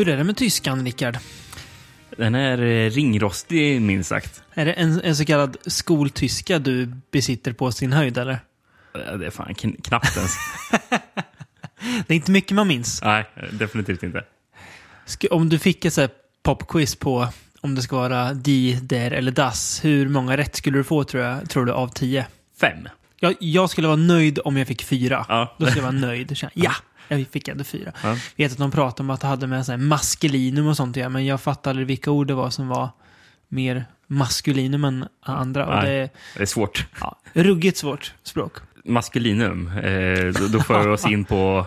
Hur är det med tyskan, Rickard? Den är eh, ringrostig minst sagt. Är det en, en så kallad skoltyska du besitter på sin höjd, eller? Det är fan kn- knappt ens. Det är inte mycket man minns. Nej, definitivt inte. Om du fick ett popquiz på om det ska vara die, der eller das, hur många rätt skulle du få tror, jag, tror du av tio? Fem. Jag, jag skulle vara nöjd om jag fick fyra. Ja. Då skulle jag vara nöjd. Ja, jag fick ändå fyra. Ja. Vet att de pratade om att det hade med så här maskulinum och sånt göra, men jag fattade vilka ord det var som var mer maskulinum än andra. Nej. det är Det är svårt. ja, ruggigt svårt språk. Maskulinum. Eh, då, då vi oss in på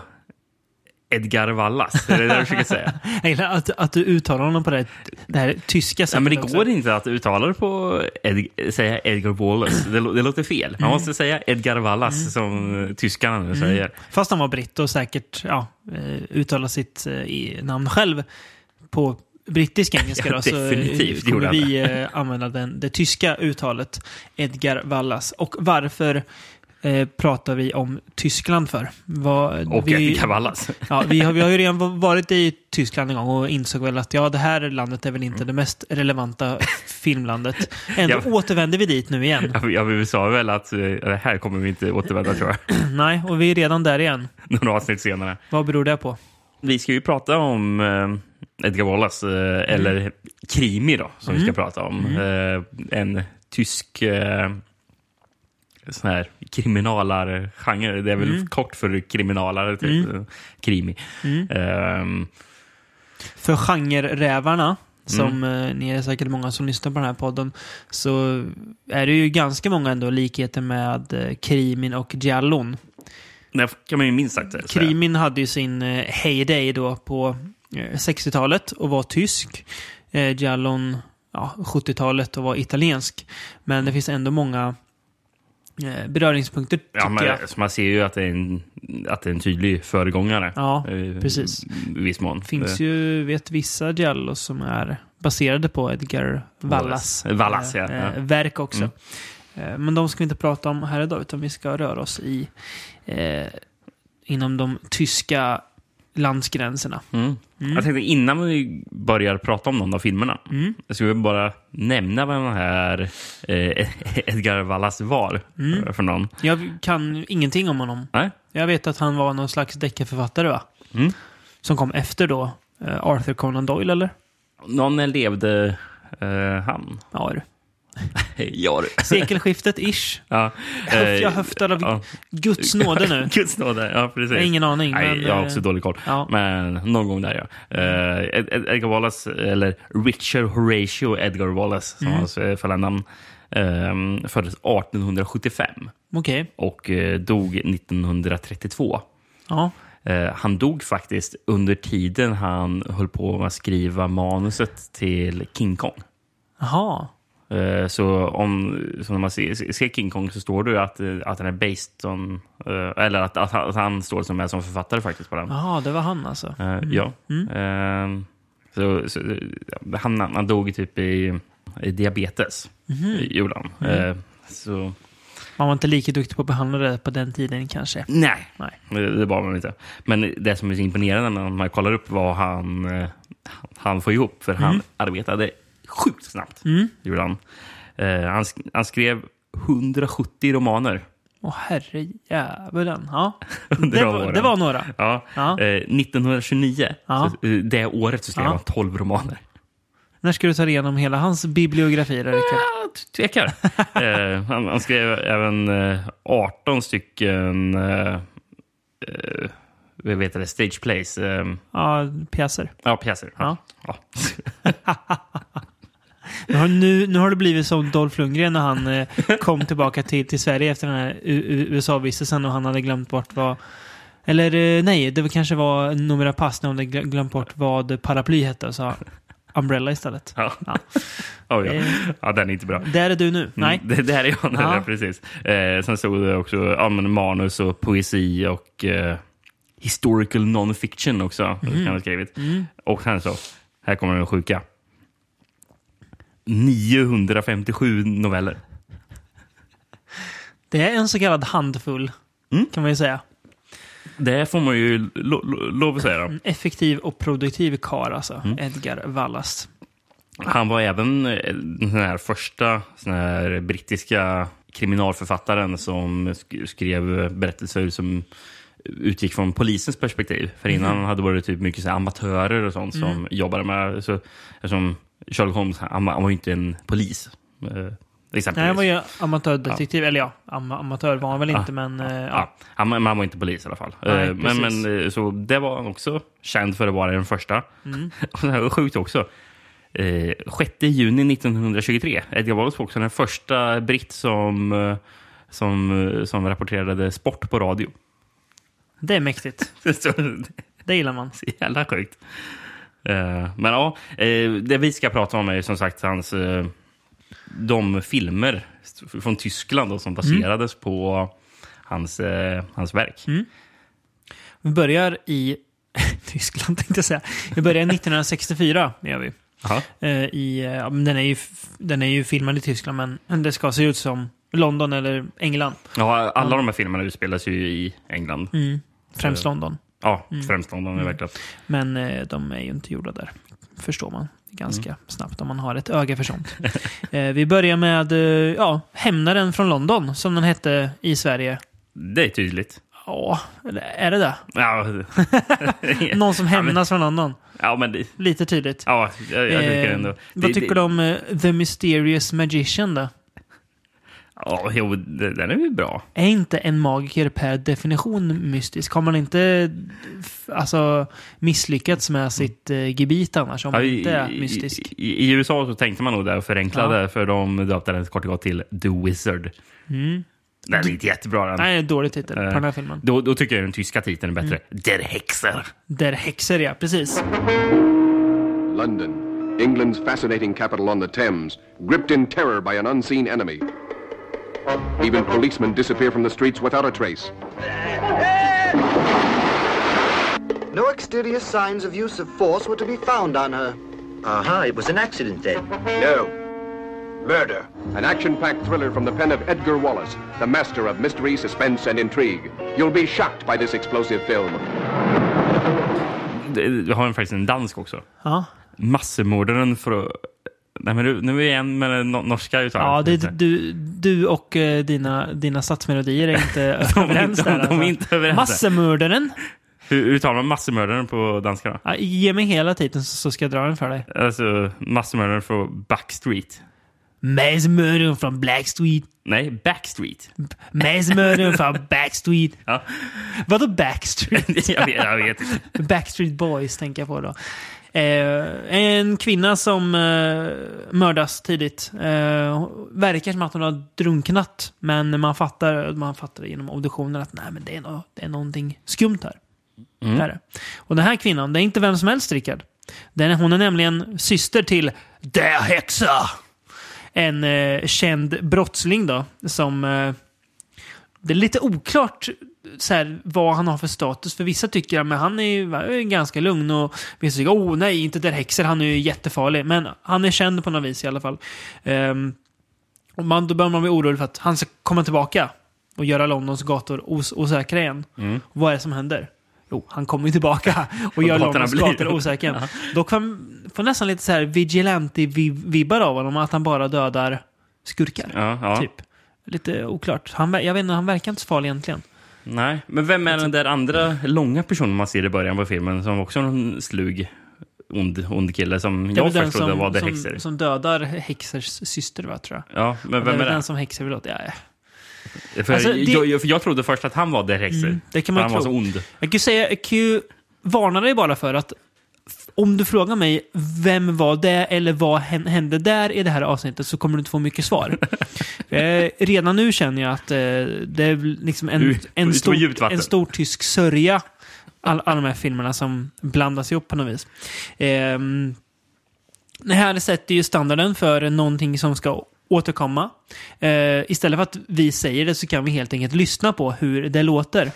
Edgar Wallas. Är det det du försöker säga? Jag gillar att, att du uttalar honom på det, det här tyska Ja, sättet men det också. går inte att uttala det på Ed, säga Edgar Wallace. Det, det låter fel. Man måste säga Edgar Wallas som eh, tyskarna nu säger. Fast han var britt och säkert ja, eh, uttalar sitt eh, namn själv på brittisk engelska. Ja, då, så eh, definitivt kommer vi eh, använda den, det tyska uttalet Edgar Wallas. Och varför eh, pratar vi om Tyskland för? Vad, Och vi, Edgar Wallas. Ja, vi, har, vi har ju redan varit i Tyskland en gång och insåg väl att ja, det här landet är väl inte det mest relevanta filmlandet. Ändå Ja. återvänder vi dit nu igen. Ja, vi sa väl att eh, det här kommer vi inte återvända tror jag. Nej, och vi är redan där igen. Några avsnitt senare. Vad beror det på? Vi ska ju prata om eh, Edgar Wallace, eh, eller Krimi då, som vi ska prata om. Eh, en tysk eh, sån här kriminalargenre. Det är väl kort för kriminalare, typ. eh, Krimi. Ehm, För genrerävarna, som eh, ni är säkert många som lyssnar på den här podden, så är det ju ganska många ändå likheter med eh, krimin och giallon. det kan man ju minst sagt säga. Krimin hade ju sin eh, heyday då på eh, 60-talet och var tysk. Giallon ja, 70-talet och var italiensk. Men det finns ändå många beröringspunkter, tycker Ja, men, jag. så man ser ju att det är en, att det är en tydlig föregångare. Ja, eh, precis. I viss mån. finns Eh, ju, vet vissa giallos som är baserade på Edgar Wallas, Wallas, ja. eh, Ja. eh, verk också. Mm. Eh, Men de ska vi inte prata om här idag, utan vi ska röra oss i eh, inom de tyska landsgränserna. Mm. Jag tänkte innan vi börjar prata om någon av filmerna Mm. vill jag bara nämna vad den här eh, Edgar Wallas var Mm. eh, för någon. Jag kan ingenting om honom. Nej? Jag vet att han var någon slags deckarförfattare, va? Mm. Som kom efter då eh, Arthur Conan Doyle, eller? Någon levde eh, han? Ja, är det. Ja, du. Sekelskiftet, ish. ja. Höf, jag eh, höftar av ja. Guds nåde nu. Guds nåde, ja precis. Jag har ingen aning. Nej, men, jag har eh, också dålig koll. ja. Men någon gång där, ja. Ed- Edgar Wallace, eller Richard Horatio Edgar Wallace, som Mm. hans eh, fulla namn, eh, föddes 1875 Okej. och eh, dog 1932. Ja. Eh, han dog faktiskt under tiden han höll på att skriva manuset till King Kong. Jaha. Eh, så om så när man ser, ser King Kong så står det att, eh, att den är based on... eh, eller att, att, han, står som, med som författare faktiskt på den. Jaha, det var han alltså. Eh, Ja. Eh, så, så, han, han dog typ i, i diabetes. Mhm. i gjorde han. Eh, så Man var inte lika duktig på att behandla det på den tiden kanske. nej, Nej. det, var man inte. Men det som är så imponerande när man kollar upp vad han, han får ihop, för han arbetade sjukt snabbt. Mm. Gjorde han. Eh, han, sk- han skrev 170 romaner Åh herre jävlen. Ja. Det de var, det var några. Ja. Ja. Eh, 1929, Ja. så, eh, det året, så skrev Ja. han 12 romaner. När ska du ta igenom hela hans bibliografi? Där? Jag tvekar. eh, han, han skrev även eh, 18 stycken eh, eh, vad heter det, stage plays. Eh, Ja, pjäser. ja, pjäser. Ja. Ja. Nu har, nu, nu har det blivit som Dolph Lundgren när han eh, kom tillbaka till, till Sverige efter den här USA-vistelsen och han hade glömt bort vad... Eller eh, nej, det kanske var numera pass när glö- glömt bort vad paraply hette och sa Umbrella istället. Ja. Ja. Oh, ja. Eh. ja, den är inte bra. Där är du nu. Nej. Mm, det, det här är jag. Ja. Ja. Precis. Eh, sen stod det också ja, men manus och poesi och eh, historical non-fiction också. Mm. Har skrivit. Och sen så, här kommer den sjuka. 957 noveller. Det är en så kallad handfull, Mm. kan man ju säga. Det får man ju lo, lo, lov att säga. Då. Effektiv och produktiv kar alltså. Mm. Edgar Wallace. Han var även eh, den här första sån här brittiska kriminalförfattaren som sk- skrev berättelser som utgick från polisens perspektiv. För innan hade det varit typ mycket så amatörer och sånt som jobbade med... Så, som Sherlock Holmes, han, han var ju inte en polis. Eh, exempelvis. Nej, han var ju amatördetektiv. Eller ja, am amatör var han väl inte, men... eh, ja. Ja, han, men han var inte polis i alla fall. Nej, Eh, men, precis. men, eh, så det var han också känd för att vara den första. Mm. Och det här var sjukt också. Eh, 6 juni 1923. Edgar Wallace var också den första britt som, som, som rapporterade sport på radio. Det är mäktigt. Det gillar man. så jävla sjukt. Eh, men ja, eh, det vi ska prata om är som sagt hans, eh, de filmer från Tyskland då, som baserades på hans, hans verk. Vi börjar i Tyskland, tänkte jag säga. Vi börjar 1964, det gör vi. I, den, är ju, den är ju filmad i Tyskland, men det ska se ut som London eller England. Ja, alla de här filmerna utspelas ju i England. Mm. Främst London. Ja, främst London. Mm. verkligen. Men eh, de är ju inte gjorda där. Förstår man ganska snabbt om man har ett öga för sånt. eh, vi börjar med eh, ja, Hämnaren från London, som den hette i Sverige. Det är tydligt. Ja, är det det? Ja, Någon som Ja, men- hämnas från London. ja men det, Lite tydligt. ja, jag, jag tycker Eh, ändå. vad det, tycker det, du om The Mysterious Magician då? Ja, jo, det- den är ju bra. Är inte en magiker per definition mystisk? Har man inte alltså, misslyckats med sitt eh, gebit annars om man Ja, i, inte är i, mystisk? i, I USA så tänkte man nog det och förenklade Ja. för de döpte den kort och gott till The Wizard. Mm. Den är inte jättebra den. Nej, dålig titel på Eh, den här filmen. Då, då tycker jag den tyska titeln är bättre. Der Hexer. Där häxor, ja. Precis. London, England's fascinating capital on the Thames, gripped in terror by an unseen enemy. Even policemen disappear from the streets without a trace. No exterior signs of use of force were to be found on her. Aha, it was an accident then. No. Murder. An action packed thriller from the pen of Edgar Wallace, the master of mystery, suspense, and intrigue. You'll be shocked by this explosive film. Det- Vi har en- faktiskt en dansk också. Ja, Massemordaren för... Nej, men nu, nu är vi igen med no- norska uttalet. ja det, du, du och eh, dina, dina satsmelodier är inte överens de- där. de är alltså. inte överens. Massemördaren. Hur uttalar man massemördaren på danska då? Ja, ge mig hela titeln så så ska jag dra den för dig. Alltså, massemördaren på Backstreet. Massemördaren från Blackstreet. Nej, Backstreet. Massemördaren från Backstreet. Ja. Vadå Backstreet? jag, vet, jag vet. Backstreet Boys tänker jag på då. Eh, en kvinna som eh, mördas tidigt. Eh, verkar som att hon har drunknat. Men man fattar, man fattar genom obduktionen att nej, men det, är no, det är någonting skumt här. Det är det. Och den här kvinnan, det är inte vem som helst, Rickard. Den, hon är nämligen syster till Der Hexa. En eh, känd brottsling då, som... Det är lite oklart så här, vad han har för status. För vissa tycker att han är ganska lugn och vissa tycker oh nej, inte der Hexer, han är ju jättefarlig. Men han är känd på något vis i alla fall. Ehm, och man, då börjar man bli orolig för att han ska komma tillbaka och göra Londons gator os osäkra igen. Vad är det som händer? Jo, han kommer ju tillbaka och gör Londons gator osäkra igen. Då kan man nästan lite så här vigilante-vibbar av honom, att han bara dödar skurkar. Ja, ja. Typ. Lite oklart. Han, jag vet inte, han verkar inte så farlig egentligen. Nej, men vem är den där andra långa personen man ser i början på filmen som också är en slug, ond, ond kille som Det jag först trodde som, var The som, Hexer? som dödar Hexers syster, va, tror jag. Ja, men Och det är vem är den det? som Hexer vill åt. Ja, ja. För, Alltså, det- jag, för jag trodde först att han var The Hexer. Mm, det kan man han tro. var så ond. Jag kan ju säga, jag kan ju varna dig bara för att om du frågar mig vem var det eller vad hän- hände där i det här avsnittet så kommer du inte få mycket svar. eh, redan nu känner jag att eh, det är liksom en, en, stor, en stor tysk sörja. All, alla de här filmerna som blandas ihop på något vis. Ehm, det här sätter ju standarden för någonting som ska återkomma. Eh, istället för att vi säger det så kan vi helt enkelt lyssna på hur det låter.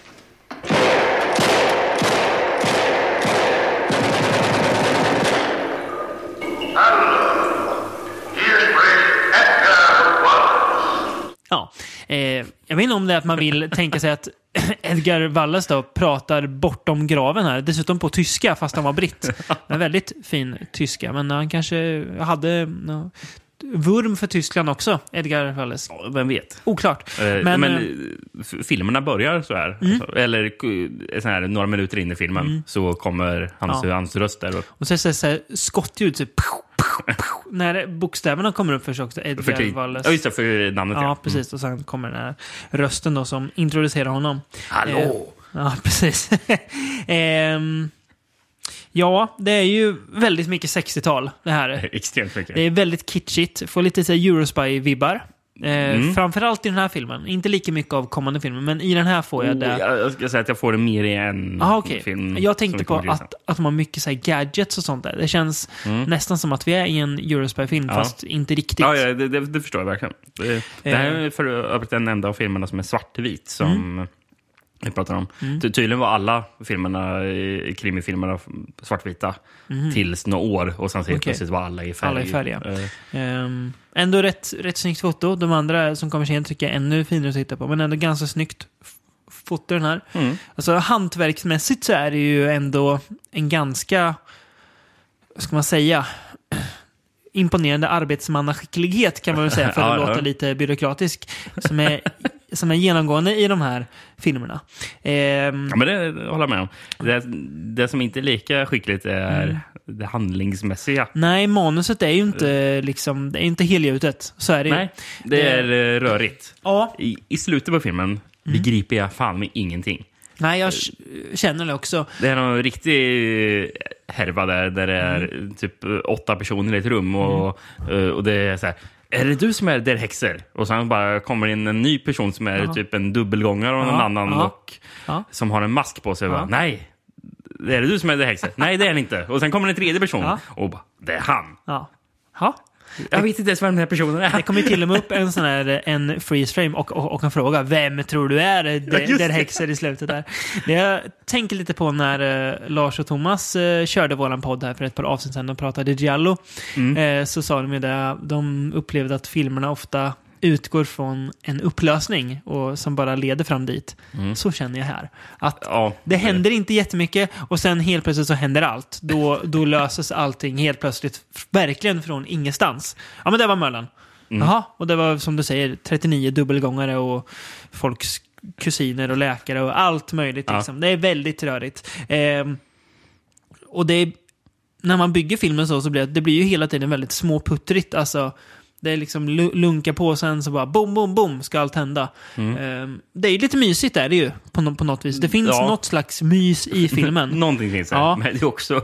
Ja, eh, jag vet inte om det är att man vill tänka sig att Edgar Wallace då pratar bortom graven här. Dessutom på tyska, fast han var britt. Men väldigt fin tyska. Men han kanske hade ja, vurm för Tyskland också, Edgar Wallace. Ja, Vem vet? Oklart. Eh, Men, Men, eh, f- filmerna börjar så här. Så- Eller k- så här, några minuter in i filmen så kommer hans, Ja. hans röst där. Och, Och så är det så här skottljud. Så, pow, när bokstäverna kommer upp först också. för Edgar krig. Wallace. Ja, just det, för namnet. Ja, precis. Och sen kommer den här rösten då som introducerar honom. Hallå! Eh, Ja, precis. Ehm, ja, det är ju väldigt mycket 60-tal det här. Extremt mycket. Det är väldigt kitschigt. Får lite Eurospy-vibbar. Eh, Mm. Framförallt i den här filmen. Inte lika mycket av kommande filmer, men i den här får jag Oh, det. jag, jag ska säga att jag får det mer i en Aha, okej. film. Jag tänkte på att, att de har mycket så gadgets och sånt där. Det känns nästan som att vi är i en Eurospy-film, Mm. Ja. fast inte riktigt. Ja, ja det, det, det förstår jag verkligen. Det, det här Eh. är för övrigt den enda av filmerna som är svartvit som Mm. Vi pratar om. Ty, tydligen var alla filmerna, krimifilmerna svartvita tills några år och sen så helt. Okej. plötsligt var alla i färg. Alla i färg, ja. Eh, Ehm, ändå rätt, rätt snyggt foto. De andra som kommer sen tycker jag är ännu finare att titta på. Men ändå ganska snyggt foto den här. Mm. Alltså hantverksmässigt så är det ju ändå en ganska, vad ska man säga, imponerande arbetsmannaskicklighet kan man väl säga för att Ja, ja. låta lite byråkratisk. Som är, som är genomgående i de här filmerna. Ehm, Ja, men det, det håller jag med om. Det, det som inte är lika skickligt är Mm. det handlingsmässiga. nej, manuset är ju inte, liksom, det är inte helgjutet. Så är det ju. Nej, det är eh, rörigt. Ja, I, I slutet på filmen Mm. begriper jag fan med ingenting. nej, jag känner det också. Det är någon riktig härva där, där det är Mm. typ eh, åtta personer i ett rum och, eh, och det är så här. Är det du som är Der Hexer? Och sen bara kommer in en ny person som är Ja. typ en dubbelgångare och någon Ja, annan ja. och som har en mask på sig. Bara, Nej, är det du som är Der Hexer? Nej, det är han inte. Och sen kommer en tredje person och bara, det är han. Ja. Jag vet inte ens vem den här personen Det är. kommer ju till och med upp en sån här en freeze frame och, och, och en fråga. Vem tror du är Ja, det, där det. häxor i slutet där? Det jag tänker lite på när eh, Lars och Thomas eh, körde våran podd här för ett par avsnitt sedan och pratade Giallo. Mm. Eh, så sa de ju det, de upplevde att filmerna ofta utgår från en upplösning och som bara leder fram dit. Så känner jag här. Att Ja, det händer inte jättemycket och sen helt plötsligt så händer allt. Då, då löses allting helt plötsligt, verkligen från ingenstans. Ja, men det var Möllan. Mm. Jaha, och det var som du säger 39 dubbelgångare och folks kusiner och läkare och allt möjligt. Ja. Liksom. Det är väldigt rörigt. Ehm, och det är, när man bygger filmen så, så blir det, det blir ju hela tiden väldigt småputtrigt. Alltså, det är liksom lu- lunka på sen så bara bom, bom, bom ska allt hända. Ehm, det är lite mysigt där det ju på, på något vis. Det finns Ja. något slags mys i filmen. Någonting finns det, Ja. men det är också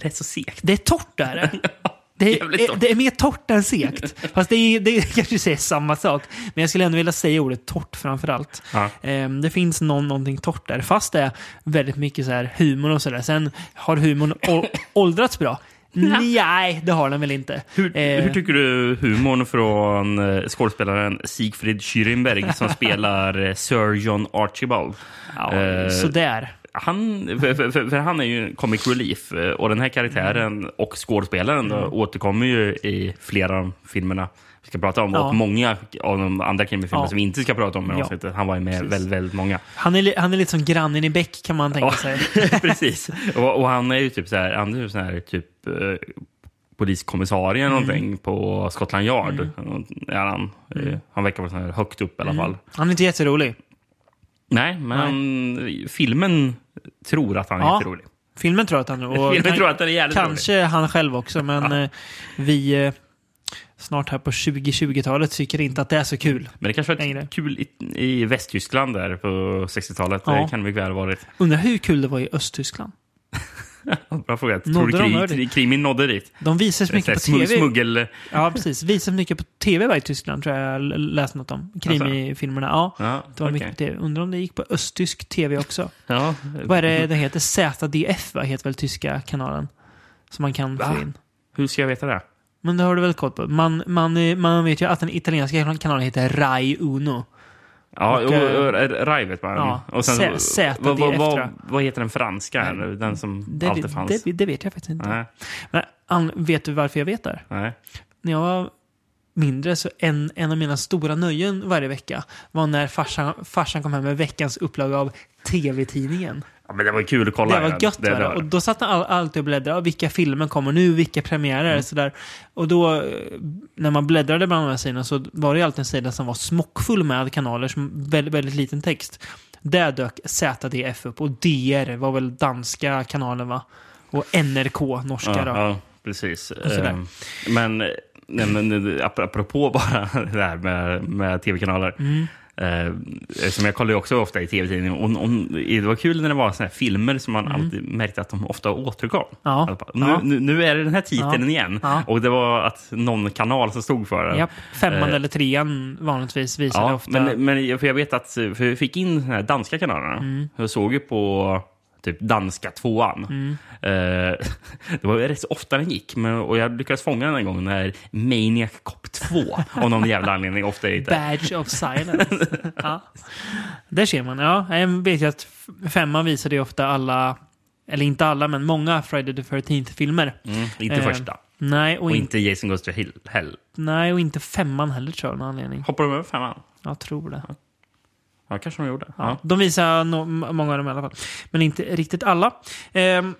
rätt så segt. Det är torrt där. Det är, det är mer torrt än segt. Fast det, är, det kanske säger samma sak. Men jag skulle ändå vilja säga ordet torrt framför allt. Ja. Ehm, det finns någon, någonting torrt där. Fast det är väldigt mycket så här humor och sådär. Sen har humorn åldrats bra. Nej, det har den väl inte. Hur, Eh, hur tycker du humorn från eh, skådespelaren Siegfried Schürrenberg som spelar eh, Sir John Archibald? ja, eh, sådär. Han, för, för, för, han är ju comic relief eh, och den här karaktären Mm. och skådespelaren då, återkommer ju i flera av filmerna vi ska prata om Ja. och många av de andra krimifilmerna Ja. som vi inte ska prata om i Ja. Han var ju med väldigt, väldigt många. Han är, han är lite som grannen i Beck kan man tänka sig. Precis. Och, och han är ju typ så här, han är ju så här typ eh, poliskommissarie Mm. någonting på Scotland Yard. Är han, eh, han verkar vara högt upp i alla fall. Han är inte jätterolig. Nej, men Han, filmen tror att han är Ja. jätterolig. Filmen tror att han och Filmen kan- tror att han är jävligt rolig. Kanske han själv också, men eh, vi snart här på 2020-talet tycker inte att det är så kul. Men det kanske var Längre. kul i, i Västtyskland där på 60-talet. Ja. Det kan det mycket väl ha varit. Undrar hur kul det var i Östtyskland. Bra fråga. Tror du krig, krimin nådde dit? De är mycket på tv. smu- Smuggel... Ja, precis. Visas mycket på tv i Tyskland, tror jag jag läste något om. Krimifilmerna. Ja, Ja, det var okej. mycket på tv. Undrar om det gick på östtysk tv också. Ja. Vad är det det heter? ZDF, va? heter väl tyska kanalen? Som man kan Va? få in. Hur ska jag veta det? Men det har du väl koll på? Man, man, man vet ju att den italienska kanalen heter Rai Uno. Ja, Och, och, eh, och, Rai vet man. ja, och sen, Z- vad, vad, vad, vad heter den franska? Den som Det, alltid fanns? det, det vet jag faktiskt inte. Nej, Men vet du varför jag vet det? här? nej. När jag var mindre så en, en av mina stora nöjen varje vecka var när farsan, farsan kom hem med veckans upplaga av TV-tidningen. Ja, men det var kul att kolla. Det var gött. Det var det. Och då satt han all, alltid och bläddrade. Vilka filmer kommer nu? Vilka premiärer? Mm. Sådär. Och då, eh, när man bläddrade bland de här sidorna så var det alltid en sida som var smockfull med kanaler, som väldigt, väldigt liten text. Där dök ZDF upp och DR var väl danska kanalen va? Och NRK, norska Ja, då. ja precis. Ehm, Men, nej, men ap- apropå bara det här med, med tv-kanaler. Mm. Eh, som jag kollar ju också ofta i tv-tidningen. Och, det var kul när det var såna här filmer som man alltid märkte att de ofta återkom. Mm. Ja. Nu, Ja. nu, nu är det den här titeln Ja. igen. Och det var att någon kanal som stod för det. Japp, femman Eh, eller trean vanligtvis visade ofta. men, men jag- för jag vet att för vi fick in de här danska kanalerna. Mm. Jag såg ju på typ danska tvåan. Mm. Eh, det var rätt så ofta den gick. Men, och jag lyckades fånga den en gång när Maniac Cop 2 av någon jävla anledning ofta är Badge of silence. ja. Där ser man. Ja, jag vet ju att femman visade ju ofta alla, eller inte alla, men många Friday the 13th-filmer. Mm, inte Eh, första. Nej och, Och inte, inte Jason Goes to. Hell. nej, och inte femman heller tror jag av någon anledning. Hoppar de över femman? Jag tror det. Ja, kanske de gjorde. Ja. Ja. De visar no, många av dem i alla fall. Men inte riktigt alla. Ehm,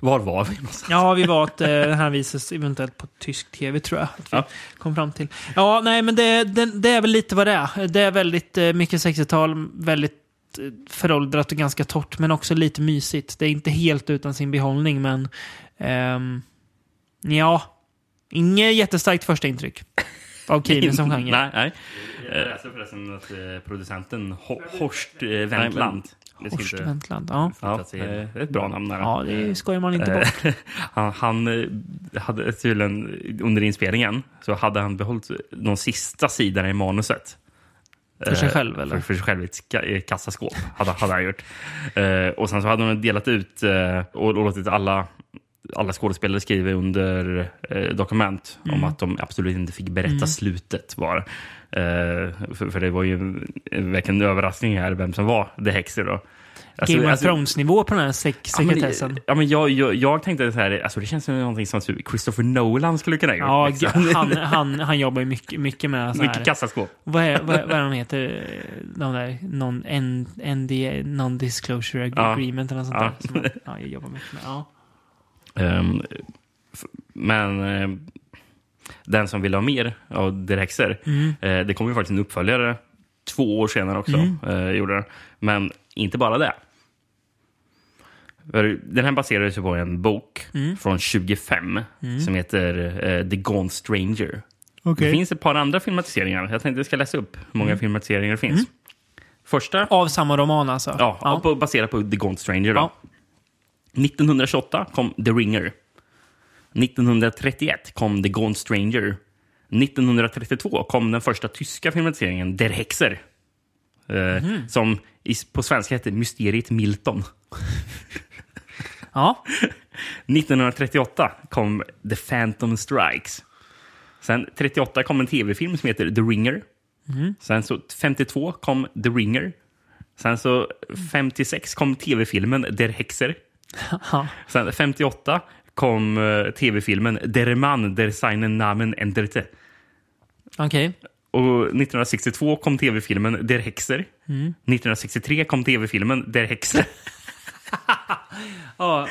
Var var vi någonstans? ja, vi var att eh, den här visas eventuellt på tysk tv tror jag. Att vi Ja. kom fram till. Ja, nej, men det, det, det är väl lite vad det är. Det är väldigt eh, mycket 60-tal, väldigt eh, föråldrat och ganska torrt, men också lite mysigt. Det är inte helt utan sin behållning, men ehm, ja, inget jättestarkt första intryck av Kiwi som genre. Nej, nej. Jag läste förresten att eh, producenten Ho- Horst eh, Wendland. Horst Wendland, ja. Ja, eh, det är ett bra namn. Där. Ja, det skojar man inte bort. Eh, han, han eh, hade tydligen under inspelningen så hade han behållit de sista sidorna i manuset. För sig Eh, själv, eller? För, för sig själv i ett kassaskåp hade, hade han gjort. Eh, och sen så hade de delat ut eh, och, och låtit alla, alla skådespelare skriva under eh, dokument Mm. om att de absolut inte fick berätta slutet. Var. Eh, för, för det var ju en- en- verkligen en överraskning här vem som var The Hexer. Då. Alltså- Game of Thrones-nivå på den här sek- Ja, men- sekretessen. Ja, men jag, jag, jag tänkte så här, alltså det känns som någonting som typ Christopher Nolan skulle kunna göra. Ja, liksom. han, han, han jobbar ju mycket, mycket med så här. Mycket kassaskåp. Vad är, vad, är- vad är de heter? De där non, N, NDA, Non-Disclosure Ja. Agreement eller något sånt Ja. där. Som, ja, jag jobbar mycket med. Ja. Ehm, men eh, den som vill ha mer av Direxer, Mm. eh, det kommer ju faktiskt en uppföljare två år senare också. Mm. Eh, gjorde den. Men inte bara det. Den här baserades ju på en bok Mm. från 25 som heter eh, The Gone Stranger. Det finns ett par andra filmatiseringar. Jag tänkte jag ska läsa upp hur många Mm. filmatiseringar det finns. Första, Av samma roman alltså? ja, ja. Baserat på The Gone Stranger. Då. Ja. 1928 kom The Ringer. 1931 kom The Gone Stranger. 1932 kom den första tyska filmatiseringen Der Hexer. Mhm. Som på svenska heter Mysteriet Milton. ja. 1938 kom The Phantom Strikes. Sen 38 kom en tv-film som heter The Ringer. Sen så 52 kom The Ringer. Sen så 56 kom tv-filmen Der Hexer. Ja. Sen 58 kom eh, tv-filmen Der Mann der seinen Namen änderte. Okej. Och 1962 kom tv-filmen Der Hexer. 1963 kom tv-filmen Der Hexer. Ja.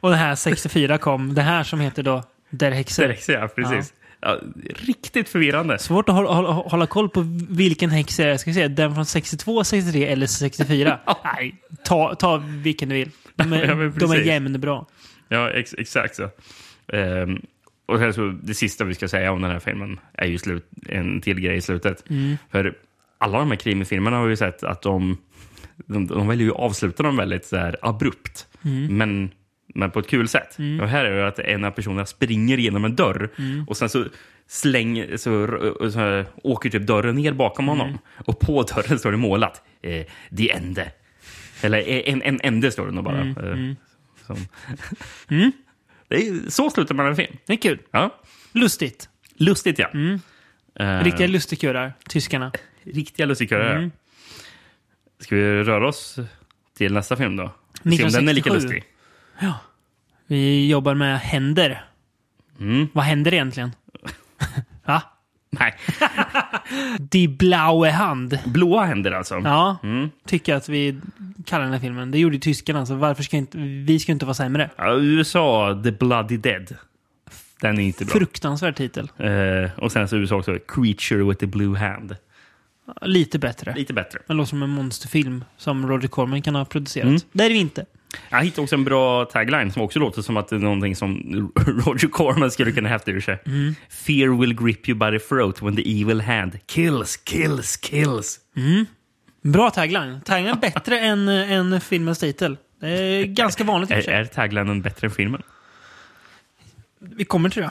Och det här 64 kom, det här som heter då Der Der Hexer. Hexer, ja. Precis. Ja, riktigt förvirrande. Svårt att hålla, hålla, hålla koll på vilken häxa det är. Ska vi se, den från 62, 63 eller 64? Nej, ta, ta vilken du vill. De är, Ja, de är jämnbra. Ja, ex exakt så. Ehm, och sen så, det sista vi ska säga om den här filmen är ju slut, en till grej i slutet. För alla de här krimifilmerna har ju sett att de, de, de väljer ju att avsluta dem väldigt så här abrupt. Men, men på ett kul sätt. Och här är det att en av personerna springer genom en dörr och sen så slänger, så, så, åker typ dörren ner bakom honom. Och på dörren står det målat eh, The Ende. Eller en, en ände står det nog bara. Eh, som. Det är, så slutar man en film. Det är kul. Ja. Lustigt. Lustigt, ja. Eh, Riktiga lustigkurrar, tyskarna. riktiga lustigkurrar. Mm. Ska vi röra oss till nästa film då? Se om den är lika 1967. lustig. Vi jobbar med händer. Mm. Vad händer egentligen? Va? Nej. Die blaue Hand. Blåa händer alltså. Ja, Mm. tycker jag att vi kallar den här filmen. Det gjorde ju tyskarna, så varför ska inte, vi ska inte vara sämre? Ja, USA, The Bloody Dead. Den är inte bra. Fruktansvärd titel. Eh, och sen så USA också, Creature with the Blue Hand. Lite bättre. Lite bättre. Det låter som en monsterfilm som Roger Corman kan ha producerat. Mm. Det är det inte. Jag hittade också en bra tagline som också låter som att det är någonting som Roger Corman skulle kunna häfta ur sig. Mm. Fear will grip you by the throat when the evil hand kills, kills, kills. Bra tagline. Tagline är bättre än, än filmens titel. Det är ganska vanligt i och för Är, är taglinen bättre än filmen? Vi kommer till det.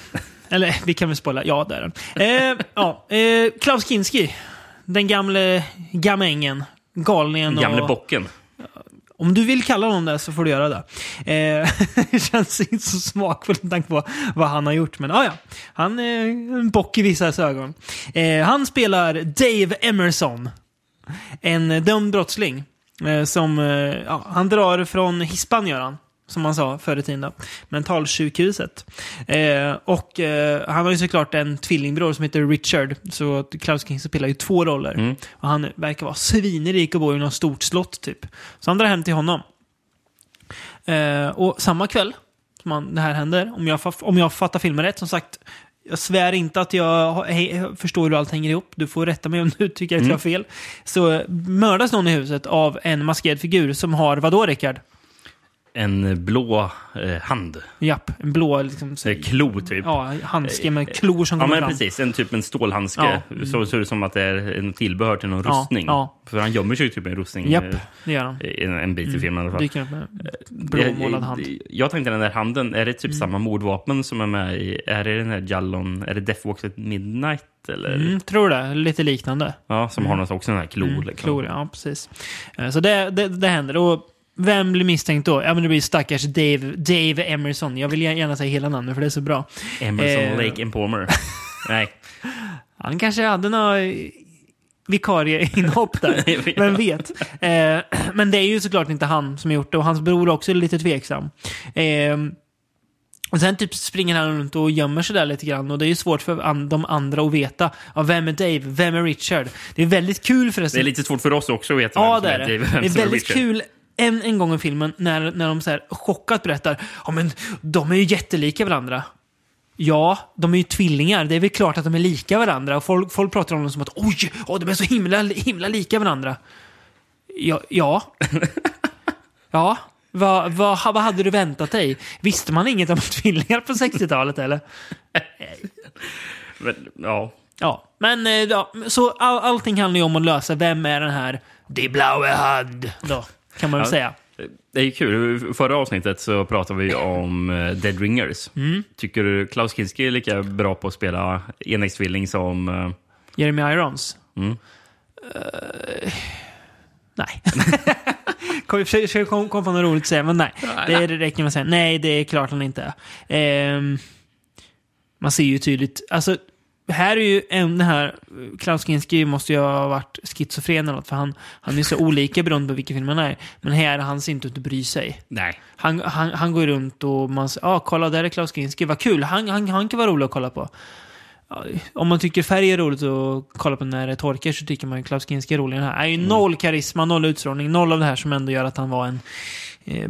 Eller vi kan väl spoila. Ja, det är den. Eh, ja, eh, Klaus Kinski. Den gamle gamängen. Galningen Gamle och... bocken. Om du vill kalla honom det så får du göra det. Eh, det känns inte så smakfullt med tanke på vad han har gjort. Men ah, ja, han är en bock i vissa ögon. Eh, han spelar Dave Emerson. En dömd brottsling. Eh, som, eh, ja, han drar från Hispan gör han. Som man sa förr i tiden. då. Mentalsjukhuset. Eh, och eh, han har ju såklart en tvillingbror som heter Richard. Så Klaus King spelar ju två roller. Mm. Och han verkar vara svinrik och bor i något stort slott typ. Så han drar hem till honom. Eh, och samma kväll som han, det här händer, om jag, om jag fattar filmen rätt, som sagt, jag svär inte att jag förstår hur allt hänger ihop. Du får rätta mig om du tycker att jag har fel. Så mördas någon i huset av en maskerad figur som har, vadå Rickard? En blå eh, hand. Japp, en blå liksom, Eh, Klo, typ. ja, handske med klor som Ja, kommer men fram. precis. En typ en stålhandske. Ja. Så ser det ut som att det är en tillbehör till någon Ja, rustning. ja. För han gömmer sig ju typ i en rustning. Japp, eh, det gör han. En, en bit i filmen i alla fall. Dyker upp med blåmålad hand. Jag, jag tänkte den där handen, är det typ Mm. samma mordvapen som är med i... Är det den här Jallon? Är det Death Walks at Midnight? Eller? Mm, tror det. Lite liknande. Ja, som har någon också den här klo. Mm, liksom. Klor, ja precis. Eh, Så det, det, det händer. Och vem blir misstänkt då? Ja, men det blir stackars Dave, Dave Emerson. Jag vill gärna säga hela namnet för det är så bra. Emerson, Eh. Lake Palmer. Nej. Han kanske hade några vikarieinhopp där. Vem vet? Eh, men det är ju såklart inte han som har gjort det och hans bror är också lite tveksam. Eh, och sen typ springer han runt och gömmer sig där lite grann och det är ju svårt för an de andra att veta. Ja, vem är Dave? Vem är Richard? Det är väldigt kul Det förresten. är lite svårt för oss också att veta Ja, vem som det är det. Dave Det är väldigt Richard. kul en, en gång i filmen när, när de så här chockat berättar ja men de är ju jättelika varandra. Ja, de är ju tvillingar. Det är väl klart att de är lika varandra. Och folk, folk pratar om dem som att oj, åh, de är så himla, himla lika varandra. Ja. Ja. ja. Vad, vad, vad hade du väntat dig? Visste man inget om tvillingar på 60-talet eller? Men, ja. Ja, men eh, ja, så all, allting handlar ju om att lösa vem är den här Die blaue Hand då, kan man väl Ja. säga. Det är kul. Förra avsnittet så pratade vi om eh, Dead Ringers. Mm. Tycker du Klaus Kinski är lika bra på att spela enäggstvilling som... eh, Jeremy Irons? Mm. Eh, nej. Kom- kom, kom på något roligt att säga, men nej. Det, det räcker med att säga nej, det är klart han inte. Ehm, man ser ju tydligt, alltså här är ju en, den här, Klaus Kinski måste ju ha varit schizofren eller något, för han, han är så olika beroende på vilken film han är. Men här han ser inte ut att bry sig. Nej. Han, han, han går runt och man säger ah, kolla där är Klaus Kinski, vad kul, han, han, han kan vara rolig att kolla på. Ja, Om man tycker färg är roligt att kolla på när det torkar så tycker man ju Klaus Kinski är rolig. Den här är ju noll karisma, noll utstrålning, noll av det här som ändå gör att han var en eh,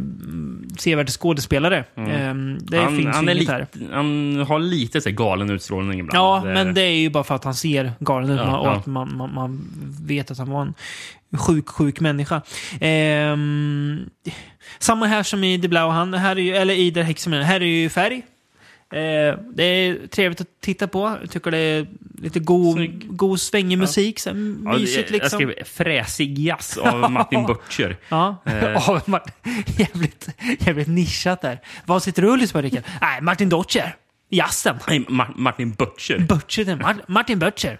sevärd skådespelare. Eh, det han, finns han, ju inget här. han har lite så galen utstrålning ibland. Ja, men det är ju bara för att han ser galen ut Ja, och ja. att man, man, man vet att han var en sjuk, sjuk människa. Ehm, samma här som i The Blau, han, här är ju, eller i The Hexamen, här är ju färg. Eh, det är trevligt att titta på. Jag tycker det är lite god, Snygg. god svängig musik. Så Ja, mysigt Jag liksom. skrev fräsig jazz av Martin Butcher. Ja, Eh. Av Martin- jävligt, jävligt nischat där. Vad sitter du och lyssnar på Rickard? Nej, Martin Dottjer. Jazzen. Nej, Ma- Martin Butcher. Butcher, Mar- Martin Butcher.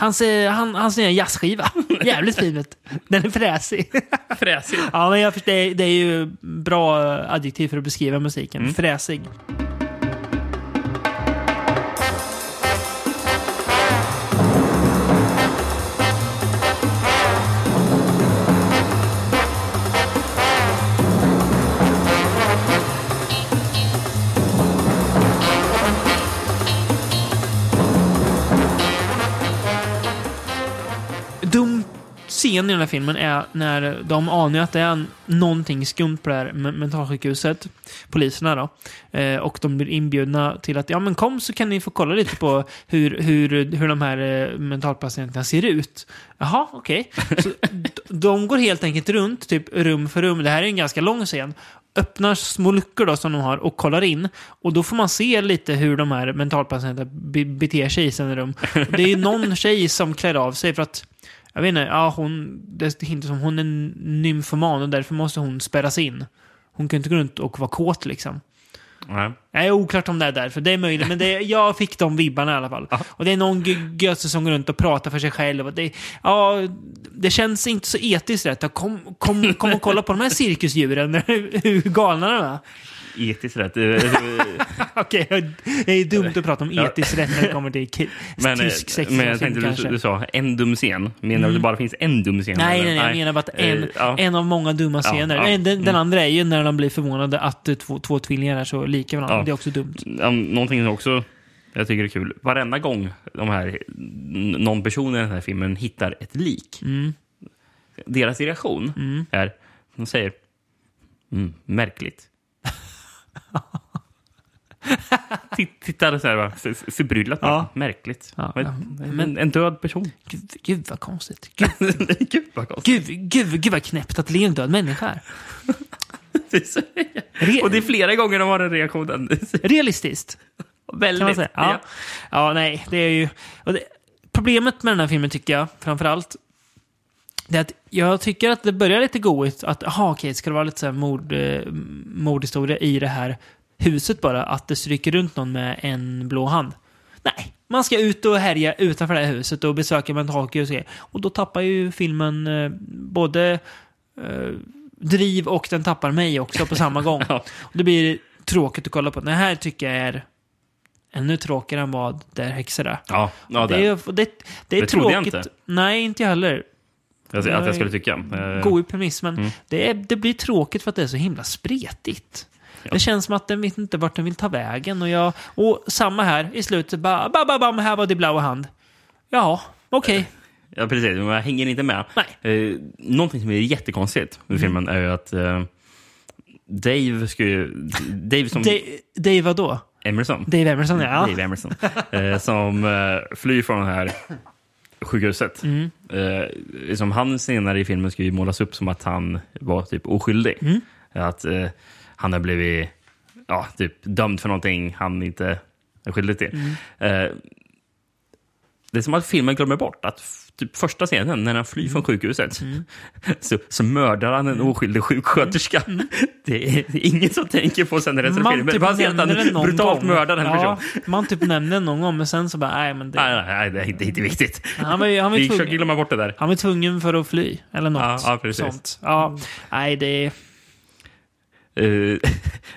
Hans, eh, han, hans nya jazzskiva. Jävligt fin. Den är fräsig. Fräsig. ja, men jag, det, är- det är ju bra adjektiv för att beskriva musiken. Fräsig. Scen i den här filmen är när de anar att det är någonting skumt på det här me- mentalsjukhuset, poliserna då. Eh, och de blir inbjudna till att, ja men kom så kan ni få kolla lite på hur, hur, hur de här eh, mentalpatienterna ser ut. Jaha, okej. Så d- de går helt enkelt runt, typ rum för rum. Det här är en ganska lång scen. Öppnar små luckor då som de har och kollar in. Och då får man se lite hur de här mentalpatienterna be- beter sig i sina rum. Det är ju någon tjej som klär av sig för att jag vet inte, ja, hon, det hintar som hon är nymfoman och därför måste hon spärras in. Hon kan inte gå runt och vara kåt liksom. Nej. Är oklart om det är därför, det är möjligt, men det, jag fick de vibbarna i alla fall. Och det är någon g- gösse som går runt och pratar för sig själv. Det, ja, det känns inte så etiskt rätt. Kom, kom, kom och kolla på de här cirkusdjuren, hur galna de är. Etiskt rätt. Eh, Okej, det är dumt att prata om Ja. etiskt rätt när det kommer till men, eh, tysk sex men jag tänkte, kanske. du, du sa en dum scen. Menar du att det bara finns en dum scen? Nej, eller? nej, jag menar bara att en, Eh, ja. en av många dumma Ja, scener. ja, Den, den mm. andra är ju när de blir förvånade att eh, två, två tvillingar är så lika varandra. Ja. Det är också dumt. Ja, Någonting som också jag tycker är kul. Varenda gång de här, någon person i den här filmen hittar ett lik. Mm. Deras reaktion är, de säger, mm, märkligt. Titt- Tittar så här, va, f- f- förbrylllat. Ja. Märkligt. Ja, Men- ja. En, en död person. Gud, gud vad konstigt. Gud, Gud vad konstigt. gud, gud, gud vad knäppt att det är en död människa här. Och det är flera gånger de har den reaktionen. Realistiskt. Väldigt. Kan man säga. Ja. ja, nej, det är ju... Det, problemet med den här filmen tycker jag, framför allt, det att jag tycker att det börjar lite goigt att, jaha okej, ska det vara lite så här mord, eh, mordhistoria i det här huset bara? Att det stryker runt någon med en blå hand. Nej, man ska ut och härja utanför det här huset och besöka mentalsjukhus och grejer. Och då tappar ju filmen eh, både eh, driv och den tappar mig också på samma gång. Ja. Och det blir tråkigt att kolla på. Den här tycker jag är ännu tråkigare än vad Där häxor är. Ja, ja det, det. är, det, det är Det trodde jag tråkigt. inte. Nej, inte jag heller. Alltså, att jag skulle tycka. Eh, God premiss, men Mm. det, är, det blir tråkigt för att det är så himla spretigt. Det känns som att den vet inte vart den vill ta vägen. Och, jag, och samma här, i slutet bara, ba, ba, bam, här var det blåa hand. Ja, okej. Ja, precis. Jag hänger inte med. Nej. Eh, någonting som är jättekonstigt med filmen är ju att eh, Dave ska ju... Dave som... Da- Dave vadå? Emerson. Dave Emerson, ja. Dave Emerson. eh, som eh, flyr från det här sjukhuset. Mm. Eh, som han senare i filmen ska ju målas upp som att han var typ oskyldig. Mm. Att eh, han har blivit ja, typ dömd för någonting han inte är skyldig till. Mm. Eh, det är som att filmen glömmer bort att typ första scenen när han flyr från sjukhuset så, så mördar han en oskyldig sjuksköterska. Det, är, det är ingen som tänker på sen resten av filmen. Man ser att han brutalt gång. mördar en ja, person. Man typ nämner någon gång, men sen så bara, nej men det... Nej, nej, nej, det är- inte viktigt. Han var han var Vi försöker glömma bort det där. han var tvungen för att fly, eller något Ja, ja, precis. sånt. Ja, nej det. Uh,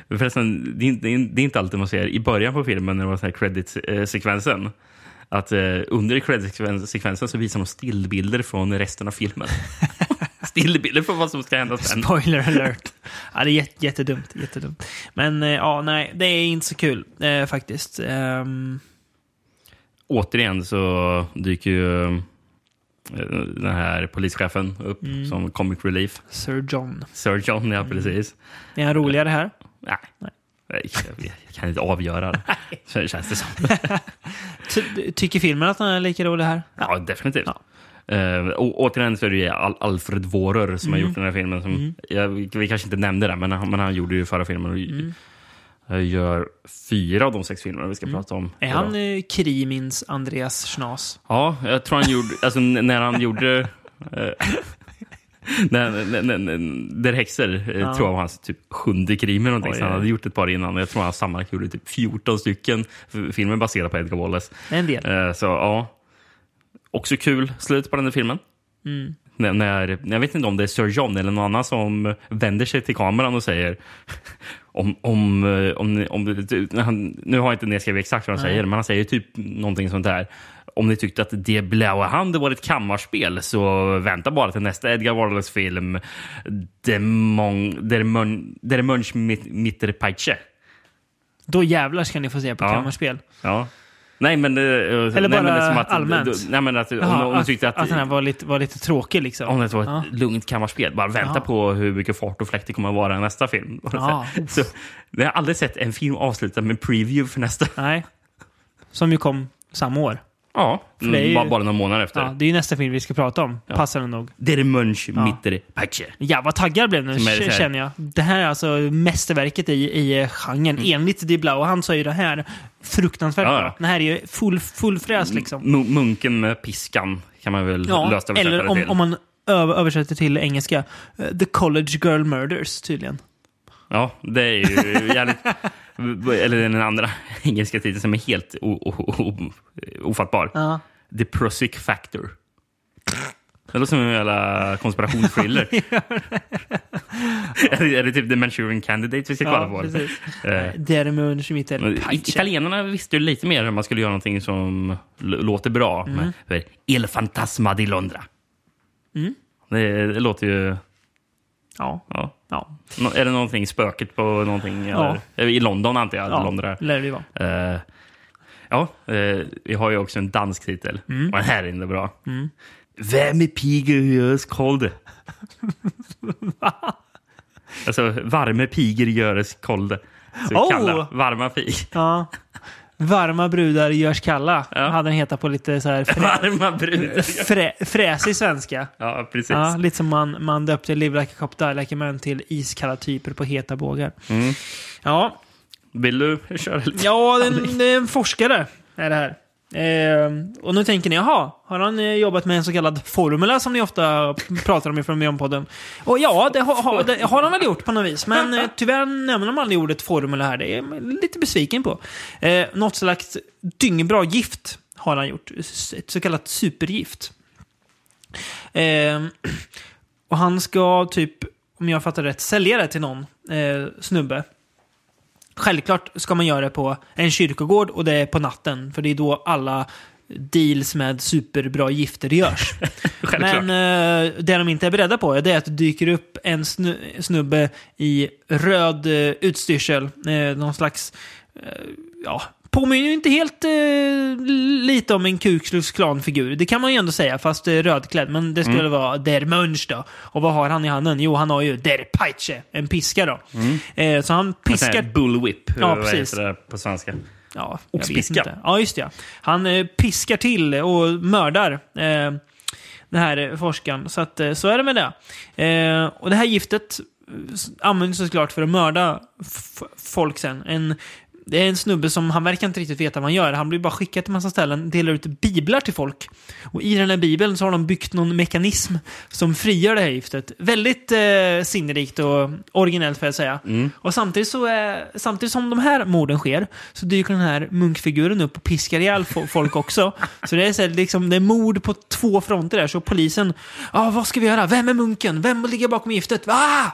förresten, det är, inte, det är- inte alltid man ser i början på filmen när det var så här credit-sekvensen. Att uh, under credit-sekvensen så visar de stillbilder från resten av filmen. stillbilder för vad som ska hända sen. Spoiler alert. Ja, det är jätte, jättedumt, jättedumt. Men eh, ja, nej, det är inte så kul eh, faktiskt. Ehm, Återigen så dyker ju eh, den här polischefen upp som comic relief. Sir John. Sir John, ja precis. Är han roligare här? Nej. Jag, jag, jag kan inte avgöra det. Så känns det som. Ty tycker filmen att han är lika rolig här? Ja, definitivt. Ja. Uh, och, återigen så är det ju Al Alfred Wårer som Mm. har gjort den här filmen. Som, jag, vi, kanske inte nämnde det, men han, men han gjorde ju förra filmen. Och, Mm. eh, gör fyra av de sex filmerna vi ska prata om. Är han eh, Krimins Andreas Schnas? Ja, jag tror han gjorde... Alltså när han gjorde... Uh, när, när, när, när, häxor eh, Ja. tror jag var hans typ sjunde krim eller någonting. Oj, så han hade gjort ett par innan. Jag tror han sammanlagt gjorde typ 14 stycken f- filmer baserade på Edgar Wallace. En del. Eh, så ja, också kul slut på den där filmen. Mm. När, när, jag vet inte om det är Sir John eller någon annan som vänder sig till kameran och säger om, om, eh, om, om han, nu har jag inte nedskrivit exakt vad han säger, men han säger typ någonting sånt där. Om ni tyckte att Det blåa hand var ett kammarspel så vänta bara till nästa Edgar Wallace-film Der Mon- Der Mon- Der Munch mit, Mitterpeitsche. Då jävlar ska ni få se på Ja. kammarspel. Ja. Nej, men... eh, Eller nej, bara men som att, allmänt? Nej, men att, Jaha, om du tyckte att... att den här var lite, var lite tråkig liksom. om det var ett Ja. lugnt kammarspel, bara vänta Ja. på hur mycket fart och fläkt det kommer att vara i nästa film. Ja. Så, jag har aldrig sett en film avslutad med preview för nästa. Nej. Som ju kom samma år. Ja, det är ju- bara, bara några månader efter. Ja, det är ju nästa film vi ska prata om. Passande nog. Der Munch Mittere Pace. Ja, vad taggad blev nu, Som är det så här- känner jag. Det här är alltså mästerverket i, i genren. Enligt Di Blau, han sa ju det här fruktansvärt Mm. Ja, bra. ja. Det här är ju full, full fräs liksom. Mu- Munken med piskan kan man väl Ja, löst översätta eller det om, till. om man över, översätter till engelska. eh, The College Girl Murders, tydligen. Ja, det är ju jävligt... eller den andra engelska titeln som är helt ofattbar. Ja. The Prosic Factor. Det låter som en jävla konspirationsthriller. är, det, är det typ The Manchurian Candidate vi ska kolla Ja, på? Eh, Däremot men Pace. Italienarna visste ju lite mer hur man skulle göra någonting som låter bra. Mm. Med, Il Fantasma di Londra. Mm. Det, det låter ju... Ja. Ja. Ja. Är det någonting spöket på någonting? Ja. Eller? I London antar jag. Ja, Londra. lär det vara. Eh, ja, eh, vi har ju också en dansk titel. Mm. Och den här är inte bra. Vem är piger görs kold? alltså, varme piger görs kold. Så Oh! kalla, varma pig. Ja. Varma brudar görs kalla. Ja. Hade den hetat på lite så här Varma brudar. frä, fräsig svenska. Ja, precis. Ja, lite som man, man döpte Live Like a Cop Die Like a Man till iskalla typer på heta bågar. Mm. Ja, Vill du köra lite? ja det, är en- det är en forskare är det här. Eh, och nu tänker ni, jaha, har han eh, jobbat med en så kallad formula som ni ofta pratar om i från podden Och ja, det har, ha, det har han väl gjort på något vis. Men eh, tyvärr nämner de aldrig ordet formula här. Det är jag lite besviken på. Eh, något slags dyngbra gift har han gjort. Ett så kallat supergift. Eh, och han ska typ, om jag fattar rätt, sälja det till någon eh, snubbe. Självklart ska man göra det på en kyrkogård och det är på natten. För det är då alla deals med superbra gifter görs. Men eh, det de inte är beredda på är att det dyker upp en snu snubbe i röd eh, utstyrsel. Eh, någon slags, eh, ja, påminner ju inte helt eh, lite om en Ku Klux Klan-figur. Det kan man ju ändå säga, fast eh, rödklädd. Men det skulle Mm. vara Der Munch då. Och vad har han i handen? Jo, han har ju Der Peitsche, en piska då. Eh, så han piskar... bullwhip. Ja, vad precis. heter det på svenska? Ja, Oxpiska. Ja, just det. ja. Han eh, piskar till och mördar eh, den här eh, forskaren. Så, att, eh, så är det med det. Eh, och det här giftet eh, används såklart för att mörda folk sen. En, det är en snubbe som, han verkar inte riktigt veta vad han gör. Han blir bara skickad till massa ställen, delar ut biblar till folk. Och i den här bibeln så har de byggt någon mekanism som frigör det här giftet. Väldigt eh, sinnerikt och originellt får jag säga. Och samtidigt, så är, samtidigt som de här morden sker så dyker den här munkfiguren upp och piskar ihjäl fo- folk också. Så det är, så här, liksom, det är mord på två fronter där. Så polisen, ah, vad ska vi göra? Vem är munken? Vem ligger bakom giftet? Ah!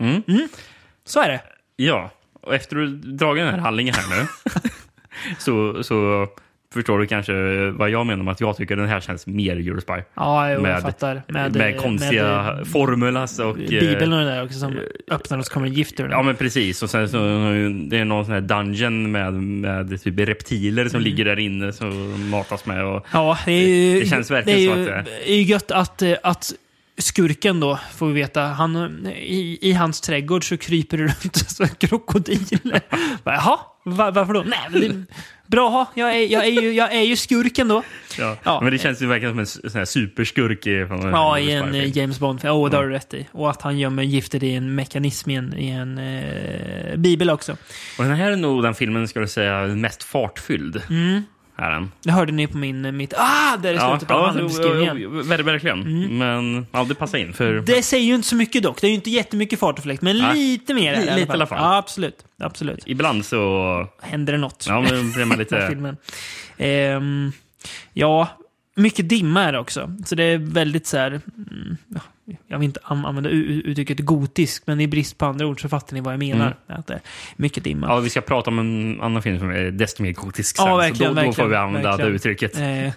Mm. Så är det. Ja, och efter du dragit den här handlingen här nu så, så förstår du kanske vad jag menar med att jag tycker den här känns mer Eurospy. Ja, jo, med, jag fattar. Med, konstiga med, eh, formulas och... eh, Bibeln och det där också som öppnar och så kommer gifter. Ja, men precis. Och sen så det är någon sån här dungeon med, med typ reptiler som ligger där inne som matas med. Och, Ja, det, är ju, Det känns verkligen det är så ju, att det är ju gött att, eh, att skurken då, får vi veta, han, i, i hans trädgård så kryper det runt så krokodiler. Bara, Jaha, va, varför då? Nej, det, bra, ha, jag, är, jag, är ju, jag är ju skurken då. ja. Ja. Men det känns ju verkligen som en sån här superskurk. i- Från Ja, i en Eurospy-film. eh, James Bond. Åh, oh, det har du rätt i. Och att han gömmer gifter i en mekanism i en, i en eh, bibel också. Och den här är nog den filmen, ska jag säga, mest fartfylld. Mm. Är den. Det hörde ni på min, mitt... Ah, där är slutet av jo, beskrivningen. jo, ver- verkligen. Men ja, det passar in. För Det säger ju inte så mycket dock. Det är ju inte jättemycket fart och fläkt, men Nej. lite mer det Lite i alla fall. Ja, absolut. Absolut. ibland så Händer det något? ja, men blir man lite... filmen. Ehm, ja, mycket dimma är det också. Så det är väldigt så här... Mm, ja, jag vill inte an- använda uttrycket gotisk, men i brist på andra ord så fattar ni vad jag menar. Att det är mycket dimma. Ja, vi ska prata om en annan film som är desto mer gotisk sen. Ja, så verkligen, då, då får vi använda verkligen. det uttrycket. Eh,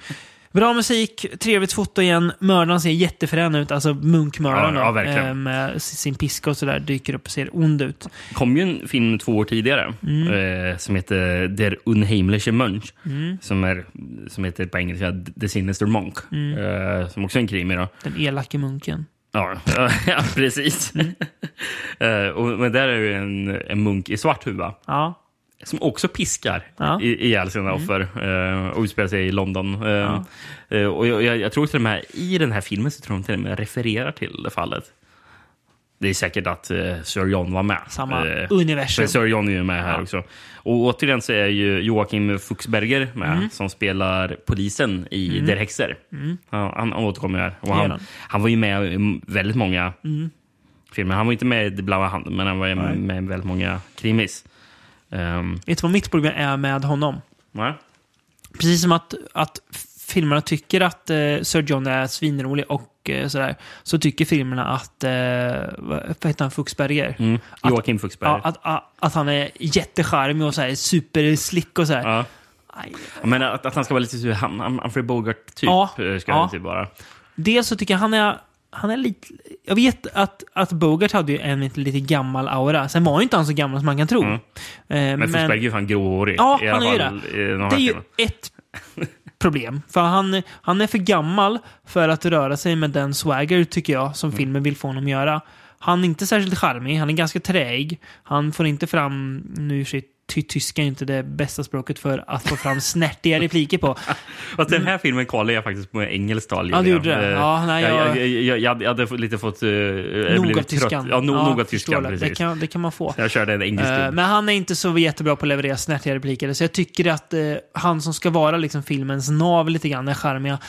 Bra musik, trevligt foto igen. Mördaren ser jättefrän ut, alltså munkmördaren Ja, ja, eh, med sin piska och sådär dyker upp och ser ond ut. kom ju en film två år tidigare Mm. eh, som heter Der Unheimliche Mönch. Som, är, som heter på engelska The Sinister Monk. Mm. Eh, som också är en krimi. Då. Den elake munken. Ja, ja precis. Mm. Och, men där är ju en, en munk i svart huva Ja, som också piskar Ja. Mm. i, ihjäl sina offer eh, och utspelar sig i London. Eh, eh, och jag, jag, tror till och med i den här filmen så tror de till och med refererar till det fallet. Det är säkert att eh, Sir John var med. samma Eh, universum. Sir John är ju med här också. Och återigen så är ju Joakim Fuchsberger med, Mm. som spelar polisen i Der Hexer. Ja, han, återkommer här. Och han, han. var ju med i väldigt många Mm. filmer. Han var inte med blåa handen, men han var med, med väldigt många krimis. Um, Vet du vad mitt problem är med honom? nej. Precis som att, att filmerna tycker att eh, Sir John är svinrolig och eh, sådär, så tycker filmerna att, eh, vad heter han, Fuchsberger? Mm. Att- Joakim Fuchsberger. Ja, att, att, att han är jättecharmig och såhär, superslick och sådär. Ja. Aj. Men att, att han ska vara lite Humphrey Bogart-typ. Ja, eh, Ska ja. typ vara. Dels så tycker jag han är, han är lite... Jag vet att, att Bogart hade ju en lite, lite gammal aura. Sen var ju inte han så gammal som man kan tro. Mm. Eh, Men, Fuchsberger är ju fan gråhårig. Ja, i han är ju fall i de här Det är ju ett problem. För han, han är för gammal för att röra sig med den swagger, tycker jag, som filmen vill få honom att göra. Han är inte särskilt charmig, han är ganska träig. Han får inte fram, nu i tyska är inte det bästa språket för att få fram snärtiga repliker på. Fast den här filmen kollade jag faktiskt på engelskt tal. Ja, du gjorde det? Eh, Ja, nej, jag, jag- jag, jag, hade- lite fått... Uh, Nog av tyskan. Ja, no, nog av tyskan, det. precis. Det kan, det kan man få. Jag körde en engelsk film. men han är inte så jättebra på att leverera snärtiga repliker. Så jag tycker att eh, han som ska vara liksom filmens nav lite grann, är charmiga.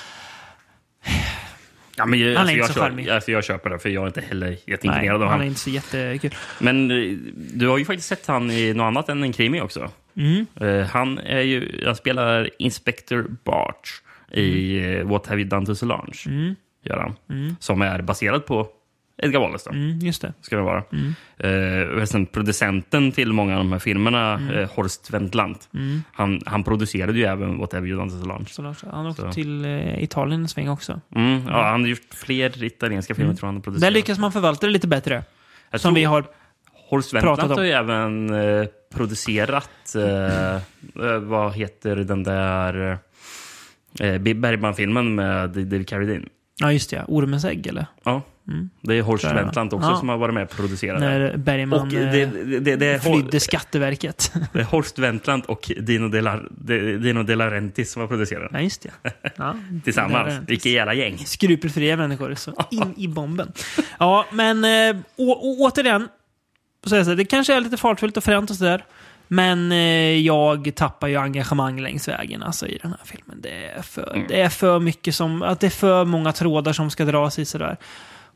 Ja, men, jag, han är alltså, inte så charmig. alltså, jag köper det, för jag är inte heller jätteimponerad av han är honom. inte så jättekul. Men eh, du har ju faktiskt sett han i något annat än en krimi också. Mm. Eh, han, är ju, han spelar Inspector Barch i eh, What Have You Done To Solange. Gör han. Som är baserad på Edgar Wallace. Då. Mm, just det. Ska det vara. Eh, och sen producenten till många av de här filmerna, Mm. eh, Horst Wendland, han, han producerade ju även What Have You Done To Solange. Lars, han åkte Så. till eh, Italien en sväng också. Mm, ja, han har gjort fler italienska filmer tror jag han har Där producerat. lyckas man förvalta det lite bättre. Jag Som tror- vi har... Horst Wendland har ju även eh, producerat, eh, eh, vad heter den där eh, Bergman-filmen med David Carradine. Ja, just det. Ormens ägg, eller? Ja, det är Horst. Wendland också Ja. som har varit med och producerat. När Bergman Och det, eh, det, det, flydde Skatteverket. det är Horst Wendland och Dino De, La, Dino De Laurentiis som har producerat den. ja, just det. Ja. Tillsammans. Vilket jävla gäng. Skrupelfria människor. Så in i bomben. Ja, men äh, å, återigen. Så säger, det kanske är lite fartfyllt och fränt och sådär. Men eh, jag tappar ju engagemang längs vägen alltså, i den här filmen. Det är, för, det är för mycket som... Att det är för många trådar som ska dras i sådär.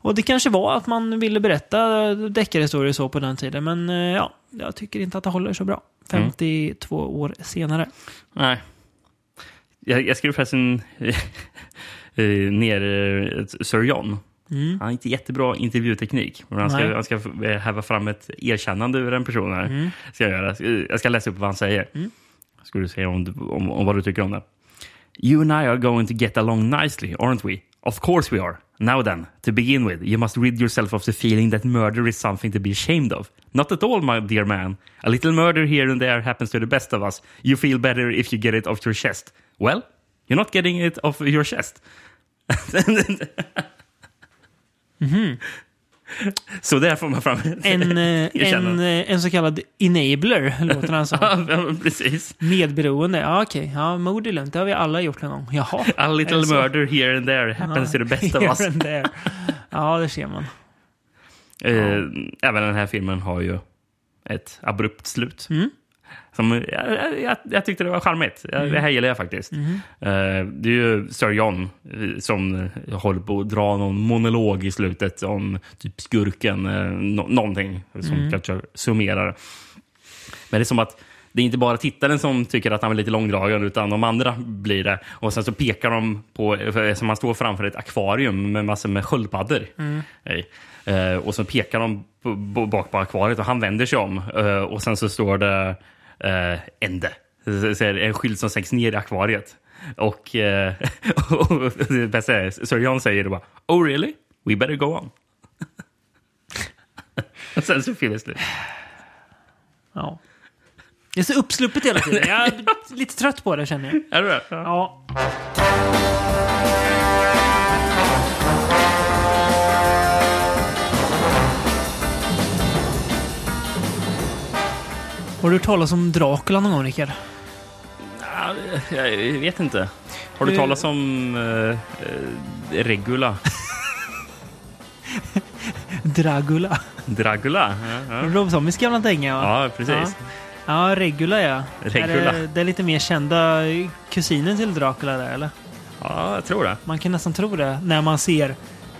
Och det kanske var att man ville berätta deckarhistorier så på den tiden. Men eh, ja, jag tycker inte att det håller så bra. 52 år senare. Nej. Jag, jag skrev förresten eh, ner eh, Sir John. Han har inte jättebra intervjuteknik. Men han ska, Nej. han ska häva fram ett erkännande ur en person. Här. Ska jag, göra. jag ska läsa upp vad han säger. Ska du se om, om, om vad du tycker om det. You and I are going to get along nicely, aren't we? Of course we are. Now then, to begin with, you must rid yourself of the feeling that murder is something to be ashamed of. Not at all, my dear man. A little murder here and there happens to the best of us. You feel better if you get it off your chest. Well, you're not getting it off your chest. Mm-hmm. Så där får man fram En, eh, en, erkännande. eh, en så kallad enabler, låter han som. Ja, precis. Medberoende. Ja, okej. Ja, mord är lugnt. Det har vi alla gjort någon gång. Jaha. A little murder here and there happens to the best of us. and there. Ja, det ser man. Eh, även den här filmen har ju ett abrupt slut. Som, jag, jag, jag tyckte det var charmigt. Jag, Det här gillar jag faktiskt. Eh, det är ju Sir John eh, som eh, håller på att dra någon monolog i slutet om typ skurken. Eh, no, någonting som kanske summerar. Men det är som att det är inte bara tittaren som tycker att han är lite långdragen, utan de andra blir det. Och sen så pekar de på, som man står framför ett akvarium med massor med sköldpaddor. Hej. Eh, och så pekar de på, på, bak på akvariet och han vänder sig om. Eh, och sen så står det eh, ände. En skylt som sänks ner i akvariet. Och, eh, och Sir John säger då bara Oh really? We better go on. och sen så filmen slut. Ja. Det är så uppsluppet hela tiden. Jag är lite trött på det känner jag. Är du det? Ja. Ja. Har du hört talas om Dracula någon gång, Rickard? Ja, Jag vet inte. Har du Eh. talat om uh, Regula? Dragula. Dragula? Ja, ja. Rob Zombies gamla dänga. va? ja precis. Ja, Regula ja. Regula. Är det, det är lite mer kända kusinen till Dracula där, eller? Ja, jag tror det. Man kan nästan tro det när man ser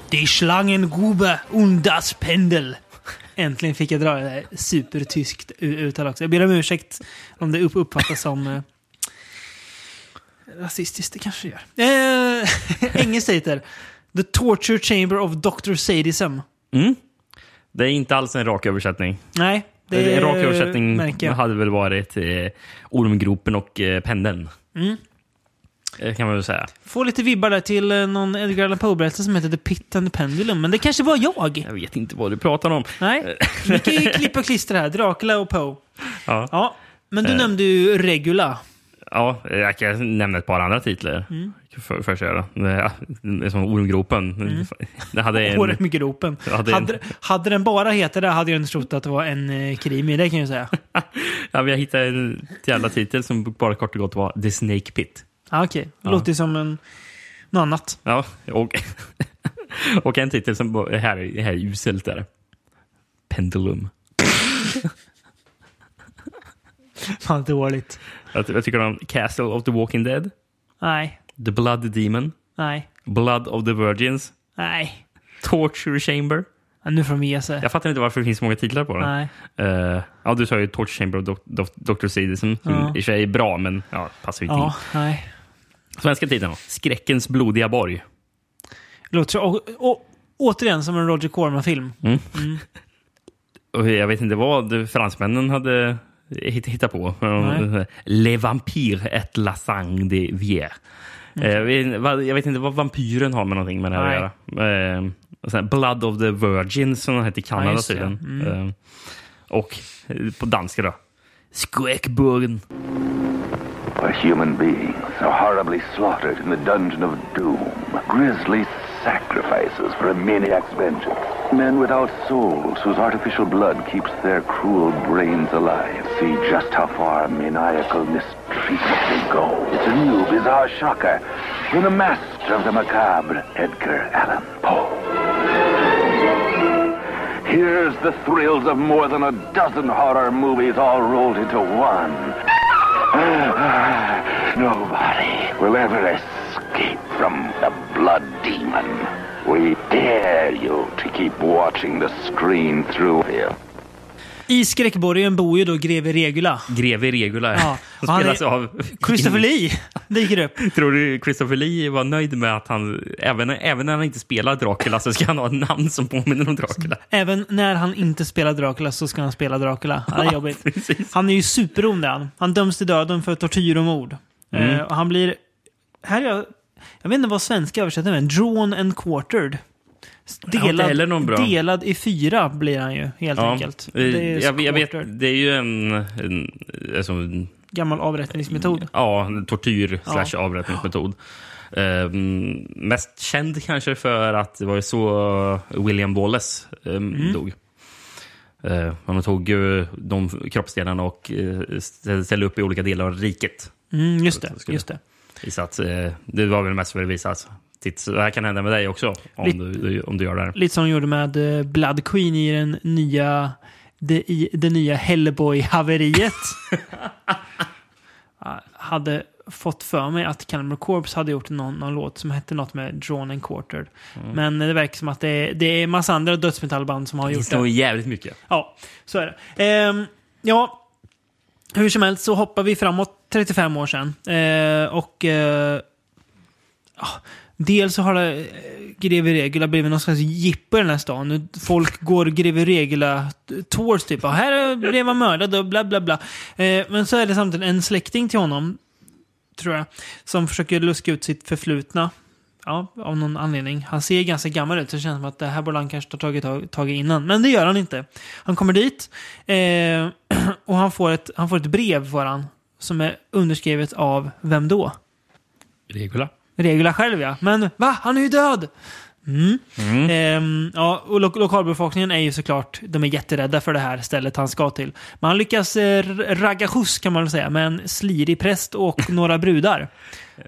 Die Schlangengrube und das Pendel. Äntligen fick jag dra det där supertyskt uttal också. Jag ber om ursäkt om det upp- uppfattas som eh, rasistiskt. Det kanske det gör. Eh, Engelsk titel. The Torture Chamber of Dr. Sadism. Mm. Det är inte alls en rak översättning. Nej, det en rak översättning hade väl varit eh, Ormgropen och eh, Pendeln. Mm. Det kan man väl säga. Får lite vibbar där till eh, någon Edgar Allan Poe-berättelse som heter The Pit and the Pendulum. Men det kanske var jag. Jag vet inte vad du pratar om. Nej, mycket klipp och klister här. Dracula och Poe. Ja. Ja, men du Eh. nämnde ju Regula. Ja, jag kan nämna ett par andra titlar. Mm. För, göra. Det är som Ormgropen. Det hade en, Håret med gropen. Ja, det är en- Hade, hade den bara hetat det hade jag inte trott att det var en eh, krimi, det kan jag säga. ja, har hittat en jävla titel som bara kort och gott var The Snake Pit. Ah, Okej, okay. låter som en, något annat. Ja, och, och en titel som bara- här, är- här är uselt där. Pendulum. Fan dåligt. Jag, jag tycker om Castle of the Walking Dead, Nej, The Blood Demon, nej, Blood of the Virgins, nej. Torture Chamber. Ja, nu får de ge sig. Jag fattar inte varför det finns så många titlar på den. Nej. Eh, ja, du sa ju Torture Chamber of Doc- Doc- Dr. Sadism, som Ja. i och sig är bra, men ja, passar ju inte Ja, nej. Svenska titeln? Skräckens blodiga borg. Låter och, och, återigen som en Roger Corman-film. Och jag vet inte vad fransmännen hade hitt- hittat på. Nej. Le Vampire et la sang de vier. Eh, Jag vet- inte vad vampyren har med någonting med det här Nej. att göra. Eh, Blood of the Virgin som den hette i Kanada det. tydligen. Eh, och eh, på danska då. Skräckburgen. A human being so horribly slaughtered in the dungeon of doom. Grisly sacrifices for a maniac's vengeance. Men without souls whose artificial blood keeps their cruel brains alive. See just how far maniacal mistreatment can go. It's a new, bizarre shocker from the master of the macabre, Edgar Allan Poe. Here's the thrills of more than a dozen horror movies all rolled into one. Nobody will ever escape from the blood demon. We dare you to keep watching the screen through here. I skräckborgen bor ju då greve Regula. Greve Regula. Ja, Som han spelas är- av... Christopher Lee dyker upp. Tror du Christopher Lee var nöjd med att han, även, även när han inte spelar Dracula, så ska han ha ett namn som påminner om Dracula? Även när han inte spelar Dracula så ska han spela Dracula. Ja, det är jobbigt. Han är ju superond han. Han döms till döden för tortyr och mord. Mm. Eh, och han blir... Här är jag... Jag vet inte vad svenska översätter med. Drawn and quartered. Bra. delad i fyra blir han ju, helt enkelt. eh, Det är jag, vet, det är ju en, en, alltså, en Gammal avrättningsmetod. ja, tortyr Ja. slash avrättningsmetod. Um, mest känd kanske för att det var ju så William Wallace um, Mm. dog. Uh, tog ju de kroppsdelarna och uh, ställde upp i olika delar av riket. Mm, just det. Just det. Så att, eh, det var väl mest för att visa att titt, det här kan hända med dig också om, Lite- du, om du gör det här. Lite som de gjorde med eh, Blood Queen i den nya... Det, i, det nya Hellboy-haveriet. Hade fått för mig att Cannibal Corpse hade gjort någon, någon låt som hette något med Drawn and Quartered. Mm. Men det verkar som att det är, det är massa andra dödsmetallband som har Det gjort nog det. jävligt mycket. Ja, så är det. Ehm, ja, hur som helst så hoppar vi framåt 35 år sedan. Eh, och eh, ja, dels så har det eh, Greve Regula blivit någon slags jippo i den här stan. Folk går Greve Regula eh, tours typ. Och här blev han mördad och bla bla bla. Eh, men så är det samtidigt en släkting till honom tror jag. Som försöker luska ut sitt förflutna. Ja, av någon anledning. Han ser ganska gammal ut, så det känns som att det här borde han kanske ha tagit tag, tag i innan. Men det gör han inte. Han kommer dit eh, och han får, ett, han får ett brev för han, som är underskrivet av vem då? Regula. Regula själv ja. Men va? Han är ju död! Mm. Ehm, ja, och lo lokalbefolkningen är ju såklart, de är jätterädda för det här stället han ska till. Men han lyckas eh, ragga skjuts kan man väl säga med en slirig präst och några brudar.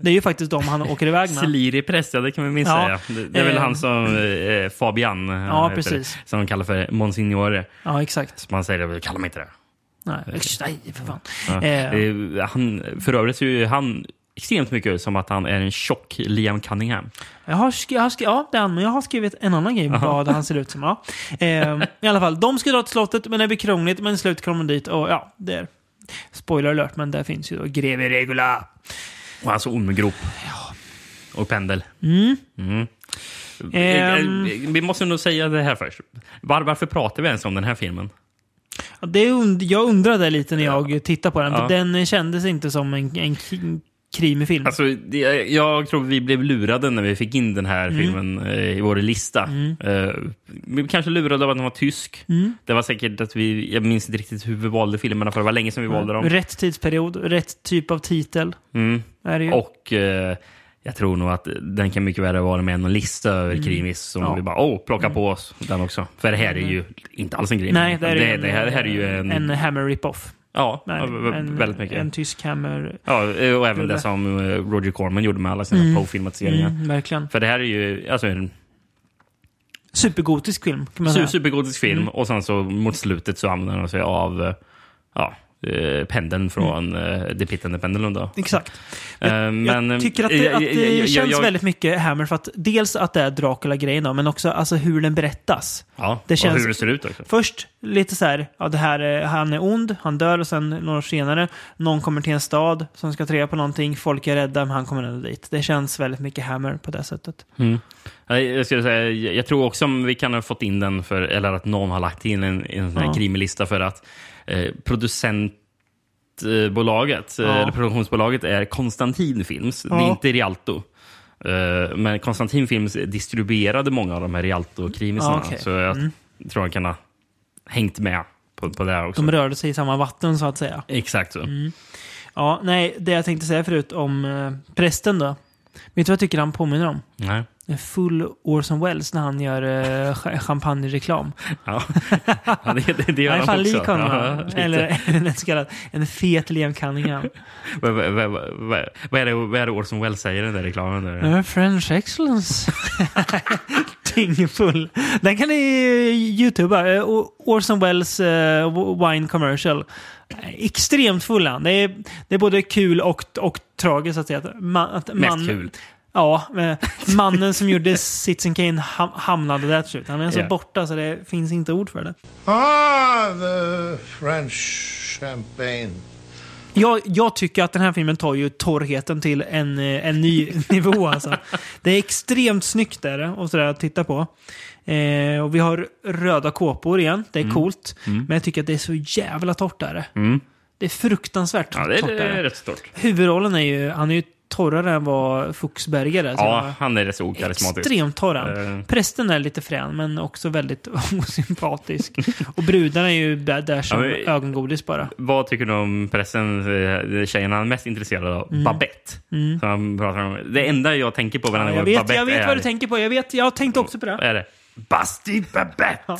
Det är ju faktiskt de han åker iväg med. Slirig präst, ja det kan vi minst Ja. säga. Det, är väl Eh. han som eh, Fabian, eh, Ja, precis. Det, som de kallar för Monsignore. Ja, exakt. Man säger kalla mig inte det. Nej, nej för fan. Ja. Eh, Eh, han, för övrigt så är ju han extremt mycket ut som att han är en tjock Liam Cunningham. Jag har, jag har ja, det är han, men jag har skrivit en annan grej vad han ser ut som. Ja. Ehm, I alla fall, de ska dra till slottet, men det blir krångligt. Men slut kommer de dit och ja, det är... Spoiler alert, men där finns ju då greve Regula. Och alltså ormgrop. Och pendel. Mm. Mm. Eh, Vi måste nog säga det här först. Var, varför pratar vi ens om den här filmen? Ja, Det und- jag undrade lite när jag tittade på den, för Ja. den kändes inte som en, en krimifilm. Alltså, det, jag tror vi blev lurade när vi fick in den här Mm. filmen eh, i vår lista. Eh, vi kanske lurade av att den var tysk. Mm. Det var säkert att vi, jag minns inte riktigt hur vi valde filmerna, för det var länge sedan vi valde dem. Rätt tidsperiod, rätt typ av titel. Mm. Och eh, jag tror nog att den kan mycket väl vara med någon lista över krimis som Mm. Ja. Mm. vi bara, åh, plocka på oss den också. För det här är ju inte alls en krimi. Nej, det, är det, en, det, här, det här är ju en... en Hammer rip-off. Ja, Nej, en, väldigt mycket. En tysk Hammer. Ja, och även det som eh, Roger Corman gjorde med alla sina Poe-filmatiseringar. Mm, verkligen. För det här är ju alltså en Supergotisk film, kan man säga. supergotisk film Mm. och sen så mot slutet så använder de sig av eh, ja, eh, pendeln från mm. The Pit and the Pendulum. Då. Exakt. Eh, Jag, men, jag tycker att eh, det, att det jag- känns jag- väldigt mycket Hammer för att dels att det är Dracula-grejen men också alltså hur den berättas. Ja, det och känns- hur det ser ut också. Först lite så här, ja det här är, han är ond, han dör och sen några år senare, någon kommer till en stad som ska reda på någonting, folk är rädda, men han kommer ändå dit. Det känns väldigt mycket Hammer på det sättet. Mm. Jag, skulle säga, jag tror också om vi kan ha fått in den, för, eller att någon har lagt in en, en sån här Ja. krimilista för att eh, producentbolaget, eh, Ja. eller produktionsbolaget är Konstantin Films, det Ja. är inte Rialto. Eh, men Konstantin Films distribuerade många av de här Rialto-krimisarna, Ja, okej. så jag Mm. tror jag kan ha hängt med på, på det också. De rörde sig i samma vatten så att säga. Exakt så. Ja, nej, det jag tänkte säga förut om eh, prästen då. Vet du vad jag tycker han påminner om? Nej. Full Orson Welles när han gör eh, ch- champagnereklam. Ja. det, det, gör Han är fan lik honom. Ja. Eller en så kallad en fet Liam Cunningham. Vad, vad, vad, vad, är det, vad är det Orson Welles säger i den där reklamen? Där? Uh, French excellence. Dingfull. Den kan ni uh, youtuba. Uh, Orson Welles uh, wine commercial. Extremt full han. Det är, det är både kul och, och tragiskt att säga. Att man, Mest kul. Ja, eh, mannen som gjorde Citizen Kane ham hamnade där till slut. Han är så Ja. borta så det finns inte ord för det. Ah, the French champagne. Jag, jag tycker att den här filmen tar ju torrheten till en, eh, en ny nivå. Alltså. Det är extremt snyggt där och sådär att titta på. Eh, och vi har röda kåpor igen. Det är coolt. Men jag tycker att det är så jävla torrt där. Mm. Det är fruktansvärt Ja, det är, torrt det är rätt stort. Huvudrollen är ju, han är ju torrare än vad Fuchsberger är. Ja, han är rätt så okarismatisk. Extremt torr. Eh. Prästen är lite frän, men också väldigt osympatisk. Och brudarna är ju där, där som Ja, ögongodis bara. Vad tycker du om pressen, eh, tjejen han är mest intresserad av? Babette. Som han pratar om. Det enda jag tänker på varje Mm. Ja, jag vet, Babette jag vet är, vad du tänker på. Jag, vet, jag tänkte också på det. Är det? Basti Babette! som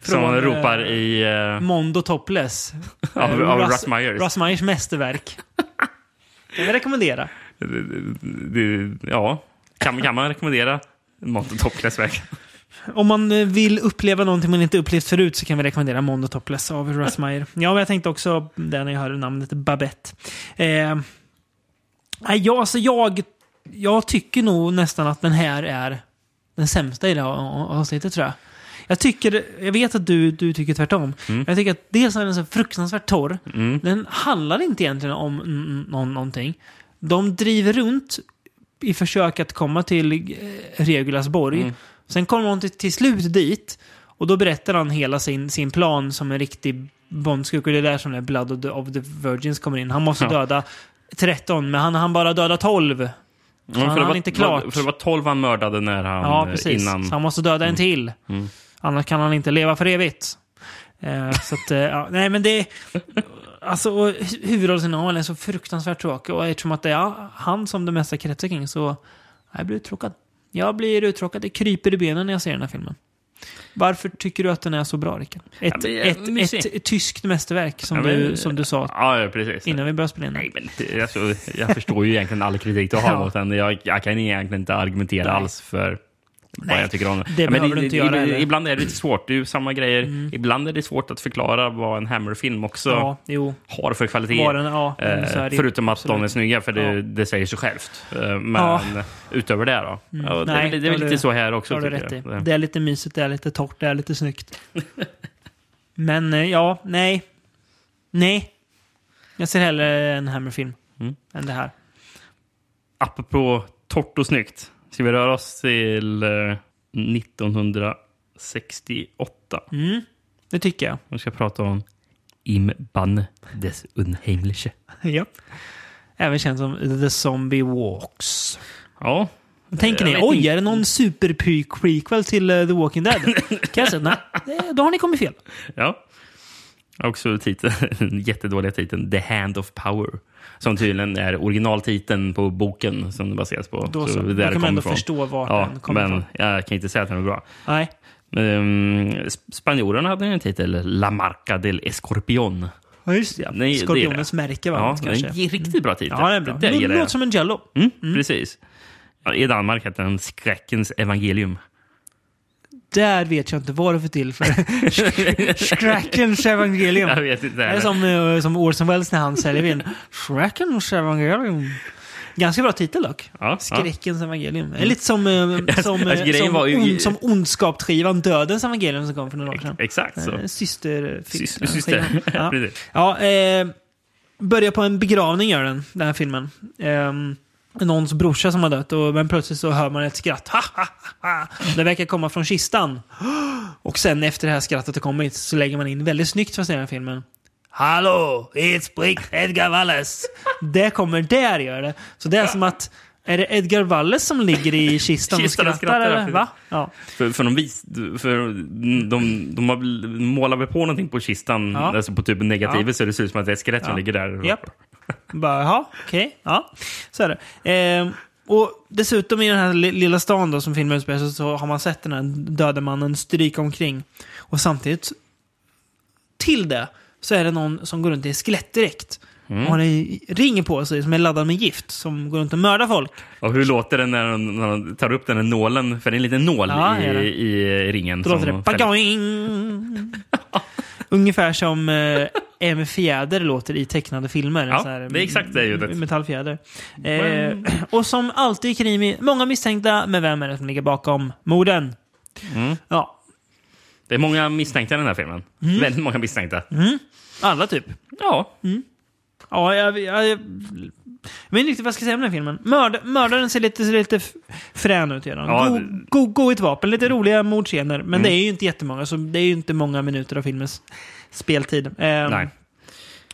från, han eh, ropar i... eh, Mondo Topless. Av- av Russ- Russ Myers. Russ Myers mästerverk. kan vi rekommendera. Ja, kan, kan man rekommendera Monty Topless väg? Om man eh, vill uppleva någonting man inte upplevt förut så kan vi rekommendera Mondo Topless av Russ Meyer. Ja, jag tänkte också det när jag hörde namnet Babette. Eh, ja, alltså jag, jag tycker nog nästan att den här är den sämsta i det här avsnittet tror jag. Jag, tycker, jag vet att du, du tycker tvärtom. Jag tycker att dels är den så fruktansvärt torr. Den handlar inte egentligen om någonting. De driver runt i försök att komma till eh, Regulasborg. Sen kommer de till, till slut dit. Och då berättar han hela sin, sin plan som en riktig Bondskurk. Och det är där som Blood of the, Virgins kommer in. Han måste Ja. döda 13, men han han bara döda 12. Ja, han för, det hann var, inte klart. för det var 12 han mördade när han... Ja, eh, precis. Innan... Så han måste döda en till. Mm. Annars kan han inte leva för evigt. Eh, så att, eh, ja, nej men det... Alltså, och huvudrollsinnehavaren är så fruktansvärt tråkig. Och eftersom att det är han som det mesta kretsar kring så... Jag blir uttråkad. Jag blir uttråkad. Det kryper i benen när jag ser den här filmen. Varför tycker du att den är så bra, Rickard? Ett, men jag- ett, ett, ett tyskt mästerverk, som, Ja, men- du, som du sa Ja, ja, innan vi började spela in. Nej, men alltså, jag förstår ju egentligen all kritik du har Ja. mot den. Jag, jag kan egentligen inte argumentera Nej. alls för vad Nej, jag tycker om det Ja, men behöver du inte göra heller. Ibland är det lite svårt. Det är ju samma grejer. Ibland är det svårt att förklara vad en Hammer-film också Ja, har för kvalitet. Var den, ja, Eh, är det- förutom att de är absolut. snygga, för det, Ja. det säger sig självt. Eh, men Ja. utöver det då? Ja, det, är Nej, det är väl har lite du- så här också, har du rätt i. jag. Det är lite mysigt, det är lite torrt, det är lite snyggt. Men eh, ja, nej. Nej. Jag ser hellre en Hammer-film Mm. än det här. Apropå torrt och snyggt. Ska vi röra oss till eh, 1968? Mm, det tycker jag. Vi ska prata om Im Banne des Unheimliche. ja. Även känd som The Zombie Walks. Ja, Tänker ni, oj, inte. är det någon super-prequel till eh, The Walking Dead? kan jag säga, nej, då har ni kommit fel. ja. Också titeln, jättedåliga titeln The Hand of Power. Som tydligen är originaltiteln på boken som det baseras på. Då så. det är Då där kan man ändå ifrån. förstå vart ja, den kommer men ifrån. jag kan inte säga att den är bra. Nej. Um, spanjorerna hade en titel, La Marca del Escorpion. Ja, just det. Nej, det Skorpionens det. märke, va? Ja, det kanske. är en riktigt bra titel. Ja, det är bra. Det, Det, låter som en Jello. Mm, Precis. Ja, I Danmark heter den Skräckens evangelium. Där vet jag inte vad det är för till för. Skräckens evangelium. Jag vet inte. Det är som, eh, som Orson Welles när han säljer vin. Skräckens evangelium. Ganska bra titel dock. Ja, Skräckens evangelium. Det är lite som, eh, som, Alltså, eh, grejen som, var ju- on, som ondskapsskivan Dödens evangelium som kom för några år sedan. Exakt så. Eh, Syster... Sys- syster. Ja. Ja, eh, börjar på en begravning gör den, den här filmen. Eh, någons brorsa som har dött, och, men plötsligt så hör man ett skratt. Ha, ha, ha, ha. Det verkar komma från kistan. Och sen efter det här skrattet har kommit så lägger man in väldigt snyggt fast i den här filmen. Hallå, it's Brick Edgar Wallace. det kommer där gör det. Så det är som att, är det Edgar Wallace som ligger i kistan Kistan och skrattar? skrattar, eller? Va? Ja. För, för, de, vis, för de, de har målar väl på någonting på kistan, Ja. alltså på typ negativet, Ja. så det ser ut som att det är ett skelett som ligger där. Japp. Bara, jaha, okej. Ja, så är det. Ehm, och dessutom i den här li- lilla stan då som filmen utspelar sig så har man sett den här döda mannen stryka omkring. Och samtidigt till det så är det någon som går runt i skelettdräkt. Mm. Och har en ring på sig som är laddad med gift som går runt och mördar folk. Och hur låter det när de, när de tar upp den här nålen? För det är en liten nål Ja, i, i ringen. Då låter det bagoing! Ungefär som eh, en fjäder låter i tecknade filmer. Ja, Så här, det är exakt det ljudet. Metallfjäder. Eh, och som alltid i krimi, många misstänkta, men vem är det som ligger bakom morden? Mm. Ja, Det är många misstänkta i den här filmen. Mm. Väldigt många misstänkta. alla typ. Ja, Ja, jag, jag, jag, jag vet inte riktigt vad jag ska säga om den filmen. Mörd, mördaren ser lite, ser lite frän ut redan. Ja, go, Mm. go, go ett vapen, lite roliga mordscener. Men det är ju inte jättemånga, så det är ju inte många minuter av filmens speltid. Eh.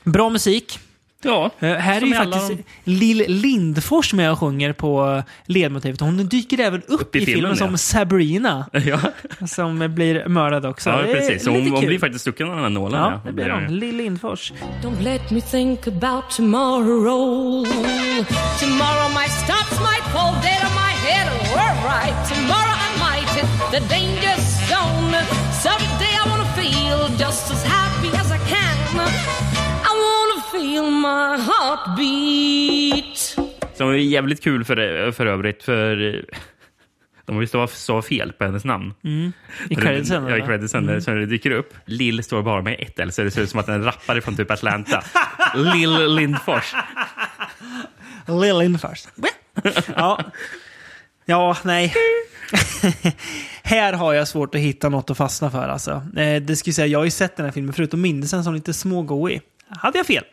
Bra musik. Ja, Eh, här är ju faktiskt Lill Lindfors med och sjunger på ledmotivet. Hon dyker även upp, i i, filmen, filmen, som ja. Sabrina, ja. som blir mördad också. ja precis. Så hon, hon blir faktiskt stucken av den här nålen. Ja, det Det blir hon. Lill Lindfors. Don't let me think about tomorrow. Tomorrow my stops might fall dead on my head. We're right. Tomorrow I might hit the danger zone. So today I wanna feel just as happy feel my heartbeat. Som är jävligt kul för, för övrigt, för de har ju stavat så fel på hennes namn. I creditsen. Ja, i creditsen. Så när det dyker upp, Lill står bara med ett L, så det ser ut som att en rappare från typ Atlanta. Lill Lindfors. Lill Lindfors. ja. Ja, nej. här har jag svårt att hitta något att fastna för. Alltså. Eh, det skulle säga, jag har ju sett den här filmen förutom minnelsen som lite smågoig. Hade jag fel?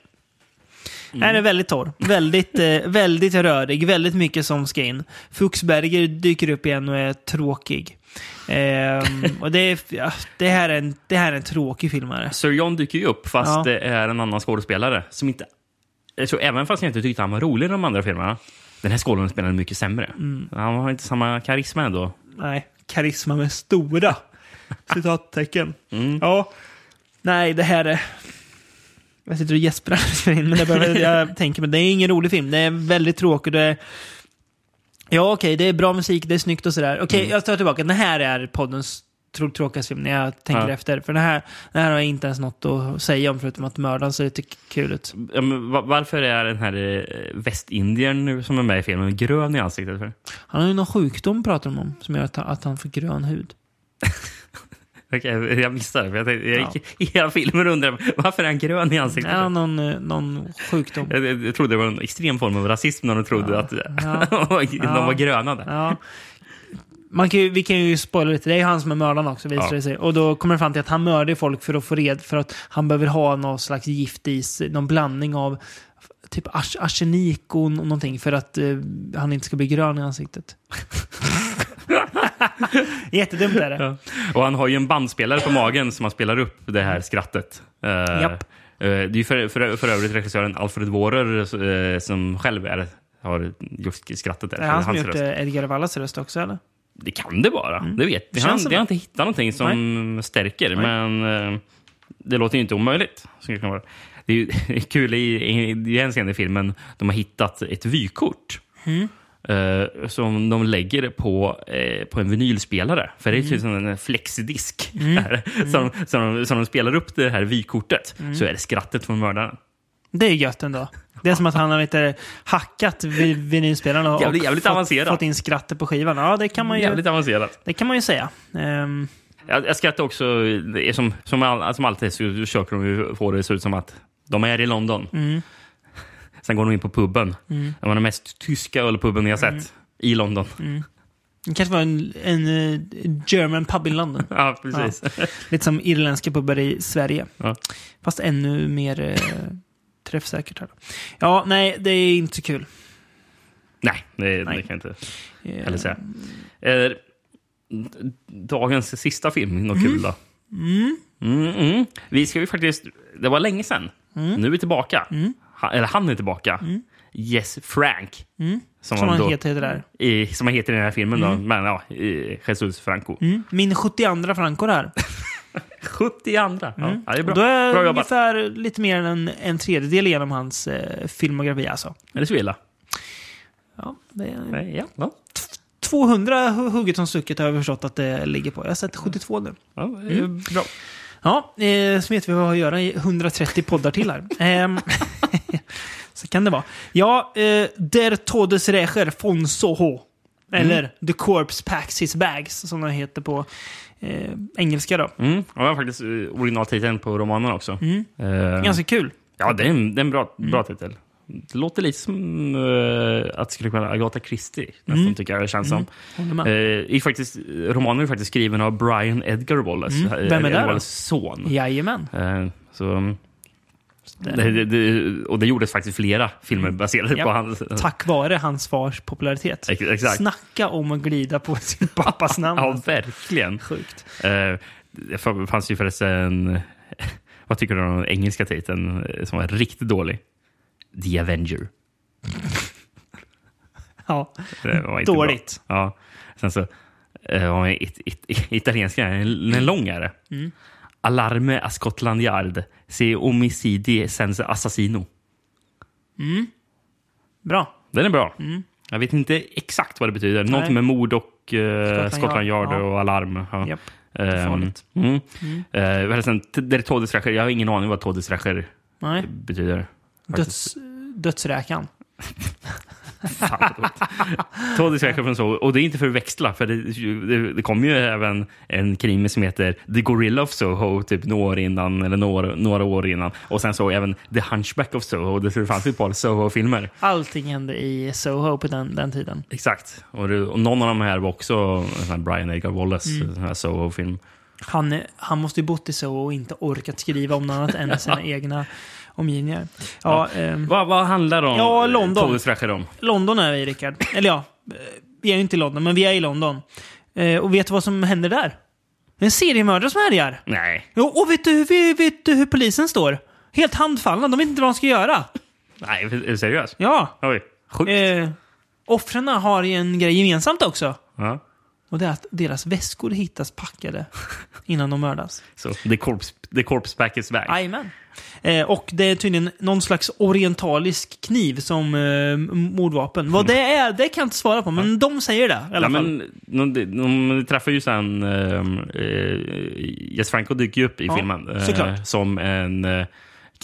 Den är väldigt torr. Väldigt, eh, väldigt rörig. Väldigt mycket som ska in. Fuchsberger dyker upp igen och är tråkig. Ehm, och det, är, ja, det, här är en, det här är en tråkig filmare. Sir John dyker ju upp, fast Ja. det är en annan skådespelare som inte tror, även fast jag inte tyckte han var rolig i de andra filmerna, den här skådespelaren spelade mycket sämre. Mm. Han har inte samma karisma ändå. Nej, karisma med stora citattecken. Mm. Ja, nej, det här är... Jag sitter och gäspar men det behöver, jag tänker, men det är ingen rolig film. Det är väldigt tråkig. Det är, ja, okej, det är bra musik, det är snyggt och sådär. Okej, jag tar tillbaka. Den här är poddens tro- tråkigaste film när jag tänker Ja. efter. För den här, den här har jag inte ens något att säga om förutom att mördaren ser lite kul ut. Ja, varför är den här eh, västindien nu som är med i filmen grön i ansiktet? För? Han har ju någon sjukdom pratar de om som gör att han får grön hud. Okej, jag missade det. Jag, tänkte, jag gick i hela filmen undrade varför är han grön i ansiktet? Ja, någon, eh, någon sjukdom. Jag, jag, trodde det var en extrem form av rasism när de trodde att Ja. de var gröna. Där. Ja. Man kan ju, vi kan ju spoila lite. Det är han som är mördaren också visar Ja. det sig. Och då kommer det fram till att han mördar folk för att få red för att han behöver ha någon slags gift i sig. Någon blandning av typ ars arsenik och nå- någonting för att eh, han inte ska bli grön i ansiktet. Jättedumt är det. Ja. Och han har ju en bandspelare på magen som han spelar upp det här skrattet. Eh, det är för, för, för övrigt regissören Alfred Wårer eh, som själv är, har gjort skrattet. Där, Är det han som gjort röst. Edgar Wallas röst också eller? Det kan det vara. Det vet jag. Jag har inte hittat någonting som stärker, men eh, det låter ju inte omöjligt. Det, kan vara. det är kul, i, i, i en scen i filmen de har hittat ett vykort. Eh, som de lägger på, eh, på en vinylspelare. För det är typ som en flexidisk. Där. Så, de, så, de, så de spelar upp det här vykortet så är det skrattet från mördaren. Det är gött ändå. Det är som att han har lite hackat vid vinylspelarna och Jävligt- jävligt fått, avancerat. fått in skrattet på skivan. Ja, det kan man ju, Jävligt avancerat. det kan man ju säga. Ehm, Jag, jag skrattar också, som, som, all, som alltid så försöker de ju få det att se ut som att de är i London. Mm. Sen går de in på puben. Det var den mest tyska ölpuben jag Mm. sett i London. det kanske var en, en eh, German pub i London. Ja, precis. Lite som irländska pubbar i Sverige. Ja. Fast ännu mer eh, träffsäkert. Här. Ja, nej, det är inte så kul. Nej, det, Nej. det kan jag inte Eh, heller säga. Eh, dagens sista film, något kul då? Mm, mm. Vi ska ju faktiskt... Det var länge sedan. Nu är vi tillbaka. Han, eller han är tillbaka. Yes, Frank. Som, Som han då- heter det där. i, som han heter i den här filmen. Då. Men ja, i Jesus Franco. Mm. Min 72 Franco där. 70 andra. Ja, det är bra. Då är bra jobbat. ungefär lite mer än en, en tredjedel genom hans eh, filmografi alltså. Är det så illa? Ja, det är, Nej, ja. Ja. 200 hu- hugget som stucket har jag förstått att det ligger på. Jag har sett 72 nu. Ja, det är bra. Ja, eh, så vet vi vad vi har att göra i 130 poddar till här. Ehm, så kan det vara. Ja, eh, Der Todesrächer von Soho. Eller The Corpse Packs His Bags, som den heter på eh, engelska då. Mm. Och jag har faktiskt eh, originaltiteln på romanen också. Eh, Ganska kul. Ja, det är en, det är en bra, bra titel. Det låter lite som eh, att det skulle kunna vara Agatha Christie, nästan, tycker jag det känns som. Håller med. Eh, är faktiskt, romanen är faktiskt skriven av Brian Edgar Wallace. Mm. Vem är det Edgar? Wallaces son. Jajamän. Eh, så, det, det, det, och det gjordes faktiskt flera filmer baserade Ja. på hans... Tack vare hans fars popularitet. Ex- exakt. Snacka om att glida på sin pappas namn. Ja, verkligen. Sjukt. Eh, det fanns ju förresten... Vad tycker du om den engelska titeln eh, som var riktigt dålig? The Avenger. Ja. Dåligt. Bra. Ja. Sen så eh, var it, it, it, italienska, en, en långare. Mm. Alarme a Scotland Yard. Se omicidi senza assassino. Bra. Den är bra. Jag vet inte exakt vad det betyder. Någonting med mord och eh, Scotland Scotland Yard, ja. och alarm. Ja. Japp. Ehm, farligt. Mm. Det är Todesrächer. Jag har ingen aning vad Todesrächer Nej. betyder. Döds, dödsräkan. Todesrächer från så. Och det är inte för att växla, för det, det, det kom ju även en krimi som heter The Gorilla of Soho, typ några år innan, eller några, några år innan. Och sen så även The Hunchback of Soho. Det fanns ju ett par Soho-filmer. Allting hände i Soho på den, den tiden. Exakt. Och, det, och någon av de här var också en Brian Edgar Wallace sån här Soho-film. Han, han måste ju bott i Soho och inte orkat skriva om något annat än sina egna omgivningar. Ja, ehm, Vad, vad handlar om Ja, London. Om? London är vi, Rickard. Eller ja, eh, vi är ju inte i London, men vi är i London. Eh, och vet du vad som händer där? Det är en seriemördare som härjar. Nej. Jo, och vet du, vet, vet du hur polisen står? Helt handfallna, de vet inte vad de ska göra. Nej, är du seriös? Ja. Oj, sjukt. Eh, offren har ju en grej gemensamt också. Ja. Och det är att deras väskor hittas packade innan de mördas. Så, the corpse, the corpse is back. Jajamän. Eh, och det är tydligen någon slags orientalisk kniv som eh, mordvapen. Vad det är, det kan jag inte svara på, men de säger det i alla Ja, fall. men de, de, träffar ju sen... Uh, Jess Franco dyker ju upp i Ja, filmen eh, som en uh,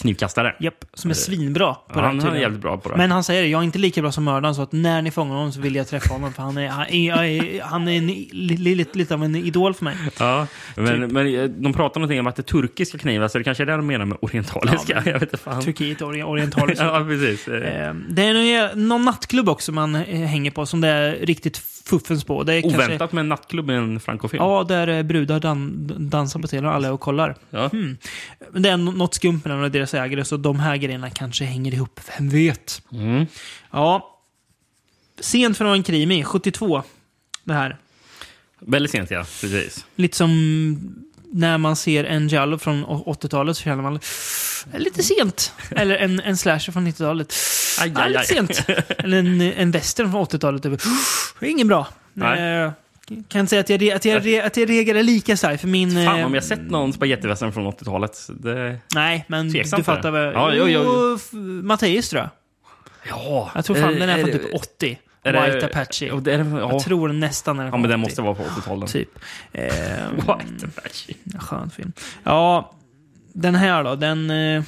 knivkastare. Japp, som är svinbra på Ja, det. han är tydligen. jävligt bra på det. Men han säger det, jag är inte lika bra som mördaren så att när ni fångar honom så vill jag träffa honom för han är, han är, han är en, li, li, lite, lite av en idol för mig. Ja, men, Typ. men eh, de pratar någonting om att det är turkiska knivar, så det kanske är det de menar med orientaliska. Ja, men- jag vet inte fan. Turkiet ori- orientaliskt. ja, precis. Eh, Eh, Det är någon nattklubb också man eh, hänger på som det är riktigt fuffens på. Det är kanske, Oväntat med en nattklubb i en Franco-film. Ja, där eh, brudar dan, dansar på scenen och alla är och kollar. Ja. Hmm. Det är nå- något skumt med den och deras ägare, så de här grejerna kanske hänger ihop. Vem vet? Mm. Ja. Sent vara en krimi, 72. Det här. Väldigt sent, ja. Precis. Lite som när man ser en Giallo från å- 80-talet så känner man "Det är lite sent. Eller en, en slasher från 90-talet. Aj, Ja, aj, lite aj. sent. Eller en, en western från 80-talet. Det är ingen bra. Nej. Eh, kan inte säga att jag, att jag, att jag reagerar lika starkt för min... Fan, eh, om jag sett någon spagettivästern från 80-talet. Det... Nej, men du fattar väl? Ja, jo, jo. Matteus tror jag. Ja. Jag tror fan Eh, den är från eh, typ 80. Är det- White Apache. Ja, det är, ja. Jag tror nästan den är ja, från men 80. den måste vara på 80-talet. Typ. Eh, White Apache. skön film. Ja, den här då, den... Eh,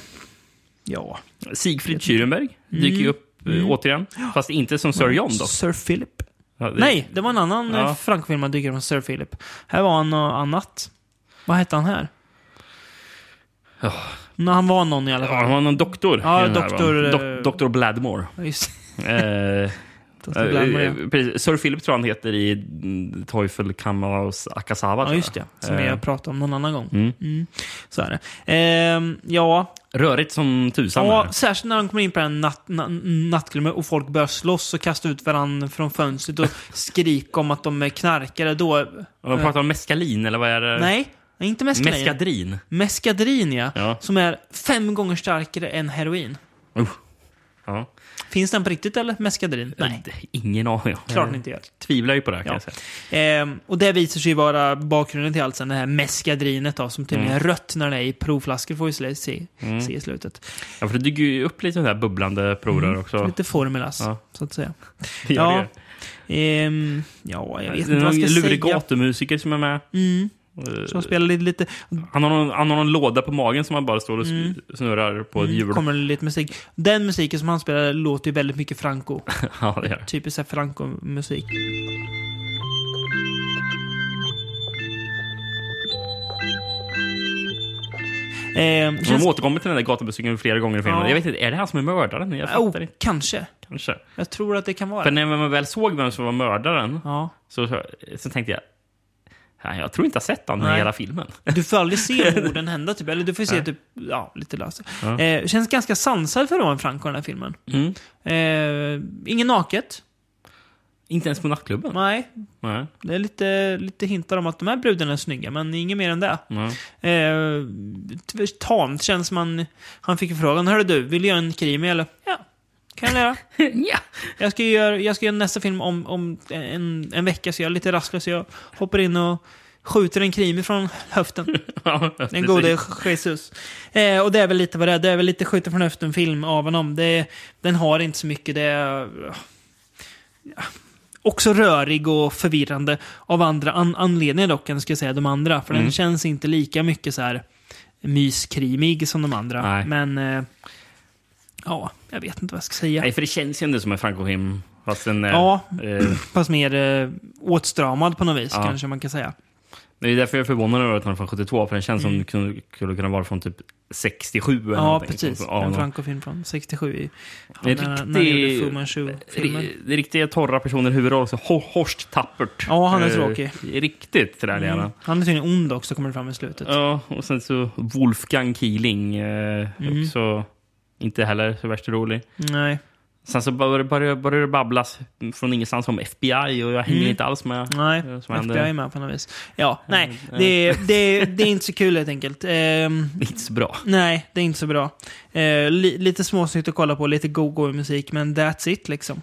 ja. Sigfrid Kyrenberg dyker ju upp eh, återigen. Fast inte som Sir John då. Sir Philip. Ja, det- Nej, det var en annan Ja. ja. Franco-film man dyker från Sir Philip. Här var han något annat. Vad hette han här? Ja. Nå, han var någon i alla Ja, fall. han var någon doktor. Ja, den här, doktor, va? eh, Dok- doktor Bladmore. Ja, Just Eh, Ja. eh, precis. Sir Philip tror han heter i mm, Teufel Kamaus Akasawa. Ja, just det. Som vi Eh, har pratat om någon annan gång. Mm. Mm. Så är det. Ehm, ja, Rörigt som tusan. ja, särskilt när de kommer in på den natt, na, nattklubben och folk börjar slåss och kasta ut varandra från fönstret och skrika om att de är knarkare. Då... Och de pratar om meskalin, eller vad är det? Nej, inte meskalin. Meskadrin. Meskadrin, ja. Ja. Som är fem gånger starkare än heroin. Uh. Ja. Finns den på riktigt eller? Meskadrin? Nej, Det- Ingen aning. klart Jag inte gör. Tvivlar ju på det, kan Ja. jag säga. Ehm, och det visar sig vara bakgrunden till allt sen, det här meskadrinet då, som tydligen Mm. är rött när det är i provflaskor, får vi se, se, se i slutet. Ja, för det dyker ju upp lite sådana här bubblande provrör också. Mm. Lite formulas, Ja. så att säga. Det gör Ja, det. Ehm, ja, jag vet Det är inte vad jag någon ska lurig säga. gatumusiker som är med. Mm, Eh, som spelar lite, lite Han har, någon, han har någon låda på magen som han bara står och s- snurrar på ett hjul. mm, kommer det lite musik. Den musiken som han spelar låter ju väldigt mycket Franco. ja, det gör här Franco-musik. Och känns, De återkommer till den där gatumusiken flera gånger i filmen. Ja. Jag vet inte, är det han som är mördaren? Jag oh, inte. kanske. Kanske. Jag tror att det kan vara För när man väl såg vem som var mördaren Ja. så, så tänkte jag "Nej, jag tror inte jag sett honom i hela filmen. Du får aldrig se morden hända, typ. Eller du får se Nej. typ, ja, lite löst. Ja. Eh, känns ganska sansad för en Franco, den här filmen. Mm. Eh, ingen naket. Inte ens på nattklubben. Nej, Nej. det är lite, lite hintar om att de här brudarna är snygga, men inget mer än det. Eh, tamt känns man... Han fick frågan, hörru du, vill du göra en krimi eller? Ja, kan jag göra. ja. Jag ska göra, jag ska göra nästa film om, om en, en vecka, så jag är lite rastlös. så Jag hoppar in och skjuter en krimi från höften. ja, Den gode Jesus. Eh, och det är väl lite vad det är. Det är väl lite skjuta från höften-film av honom. Det, den har inte så mycket. Det är ja, också rörig och förvirrande av andra an anledningar dock, än ska jag säga de andra. För Mm. den känns inte lika mycket så här myskrimig som de andra. Nej. Men eh, ja, jag vet inte vad jag ska säga. Nej, för det känns ju ändå som en Franco-film. Fast den är... Ja. Eh, Fast mer eh, åtstramad på något vis, Ja. kanske man kan säga. det är därför jag är förvånad över att den är från 72. För den känns som den skulle kunna vara från typ 67 eller Mm. Ja, någonting. precis. Så, ja, en Franco-film från 67. I, Det är när, när gjorde Fu Manchu-filmen. Det, det är riktiga torra personer i huvudroll. Så Ho- Horst Tappert. Ja, han är Eh, tråkig. Riktigt trälig Mm. han. Han är tydligen ond också, kommer det fram i slutet. Ja, och sen så Wolfgang Keeling. Eh, Mm. Också inte heller så värst rolig. Nej. Sen så började det babblas från ingenstans om FBI och jag hänger inte alls med. Nej, eh. FBI är med på något vis. Ja, nej. Det är, det, är, det är inte så kul helt enkelt. Ehm, Det är inte så bra. nej, det är inte så bra. Eh, li, lite småsnyggt att kolla på, lite go-go musik, men that's it liksom.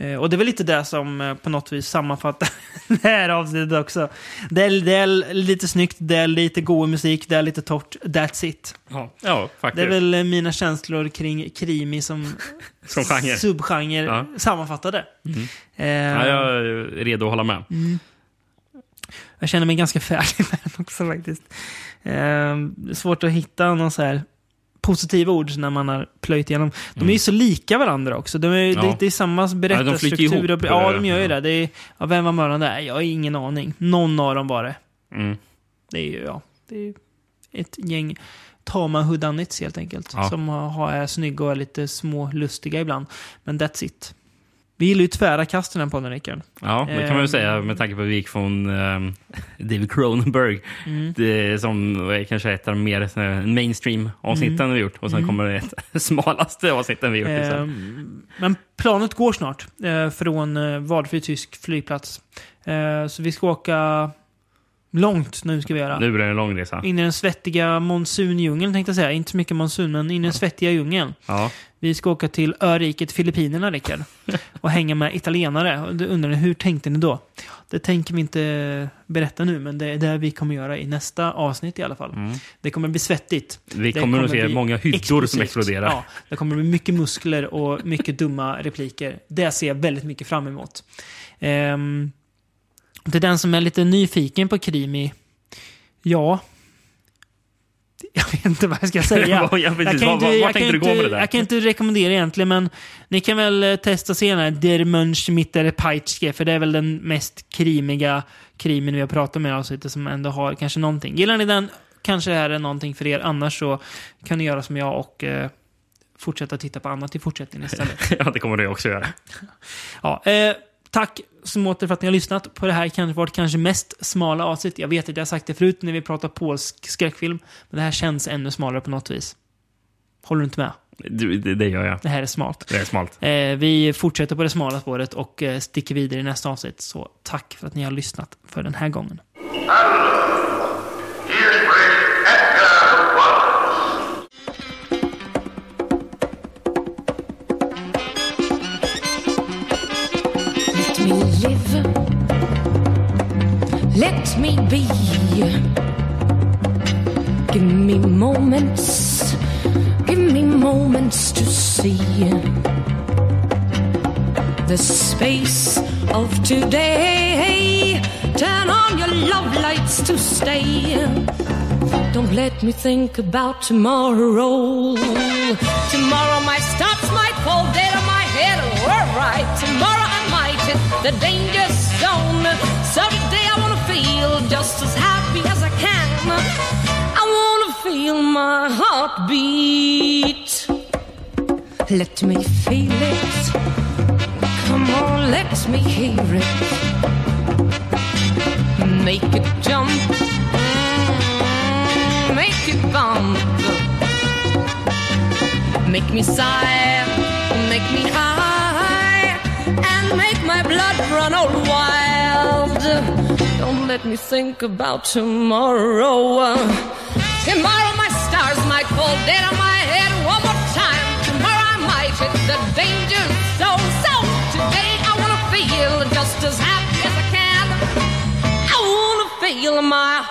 Eh, och det är väl lite det som eh, på något vis sammanfattar det här avsnittet också. Det är, det är lite snyggt, det är lite god musik, det är lite torrt, that's it. Ja, ja faktiskt. Det är väl eh, mina känslor kring krimi som, Som genre. subgenre Ja. sammanfattade. Eh, Ja, jag är redo att hålla med. Jag känner mig ganska färdig med den också faktiskt. Eh, svårt att hitta någon så här positiva ord när man har plöjt igenom. De är ju så lika varandra också. De är, Mm. Ja. det, det är samma berättarstruktur. ihop, och, ja, de gör ju ja. det. det är, ja, vem var mördaren där? Jag har ingen aning. Någon av dem var det. Mm. Det är ju, ja, det är ett gäng tama hoodanits helt enkelt. Ja. Som har, har, är snygga och är lite små lustiga ibland. Men that's it. Vi gillar ju tvära kast i den podden, Rickard. Ja, det kan man väl säga med tanke på att vi gick från ehm, David Cronenberg. Mm. Det är som är kanske ett av de mer här mainstream-avsnitten Mm. vi gjort. Och sen kommer det ett smalaste avsnitten vi gjort. liksom. Ehm, men planet går snart eh, från eh, valfri tysk flygplats. Eh, så vi ska åka långt nu ska vi göra. Nu blir det en lång resa. In i den svettiga monsundjungeln tänkte jag säga. Inte så mycket monsun, men in i den svettiga djungeln. Ja. Vi ska åka till öriket Filippinerna, Rickard. Och hänga med italienare. Och då undrar ni, hur tänkte ni då? Det tänker vi inte berätta nu, men det är det vi kommer göra i nästa avsnitt i alla fall. Det kommer bli svettigt. Mm. Vi kommer att se många hyddor som explosivt. exploderar. Ja, det kommer bli mycket muskler och mycket dumma repliker. Det ser jag väldigt mycket fram emot. Ehm, till den som är lite nyfiken på krimi, ja. Jag vet inte vad jag ska säga. Ja, precis. kan inte- jag tänkte kan du inte-? Jag kan inte rekommendera egentligen, men ni kan väl eh, testa senare Der Mönch Mitter Peitschke, för det är väl den mest krimiga krimin vi har pratat med i avsnittet som ändå har kanske någonting. Gillar ni den, kanske det här är någonting för er. Annars så kan ni göra som jag och eh, fortsätta titta på annat i fortsättningen istället. ja, det kommer det också göra. ja, eh, tack som åter för att ni har lyssnat på det här kanske vårt kanske mest smala avsnitt. Jag vet att jag har sagt det förut när vi pratar polsk skräckfilm, men det här känns ännu smalare på något vis. Håller du inte med? Du, det, det gör jag. Det här är smalt. Det är smalt. Eh, vi fortsätter på det smala spåret och eh, sticker vidare i nästa avsnitt. Så tack för att ni har lyssnat för den här gången. Let me be. Give me moments. Give me moments to see the space of today. Turn on your love lights to stay. Don't let me think about tomorrow. Tomorrow my stops might fall dead on my head. We're right. Tomorrow I might hit the danger zone. So today feel just as happy as I can. I wanna feel my heartbeat. Let me feel it. Come on, let me hear it. Make it jump. Mm, Make it bump. Make me sigh. Make me high. Make my blood run all wild. Don't let me think about tomorrow. Tomorrow my stars might fall dead on my head one more time. Tomorrow I might hit the danger zone. So today I wanna feel just as happy as I can. I wanna feel my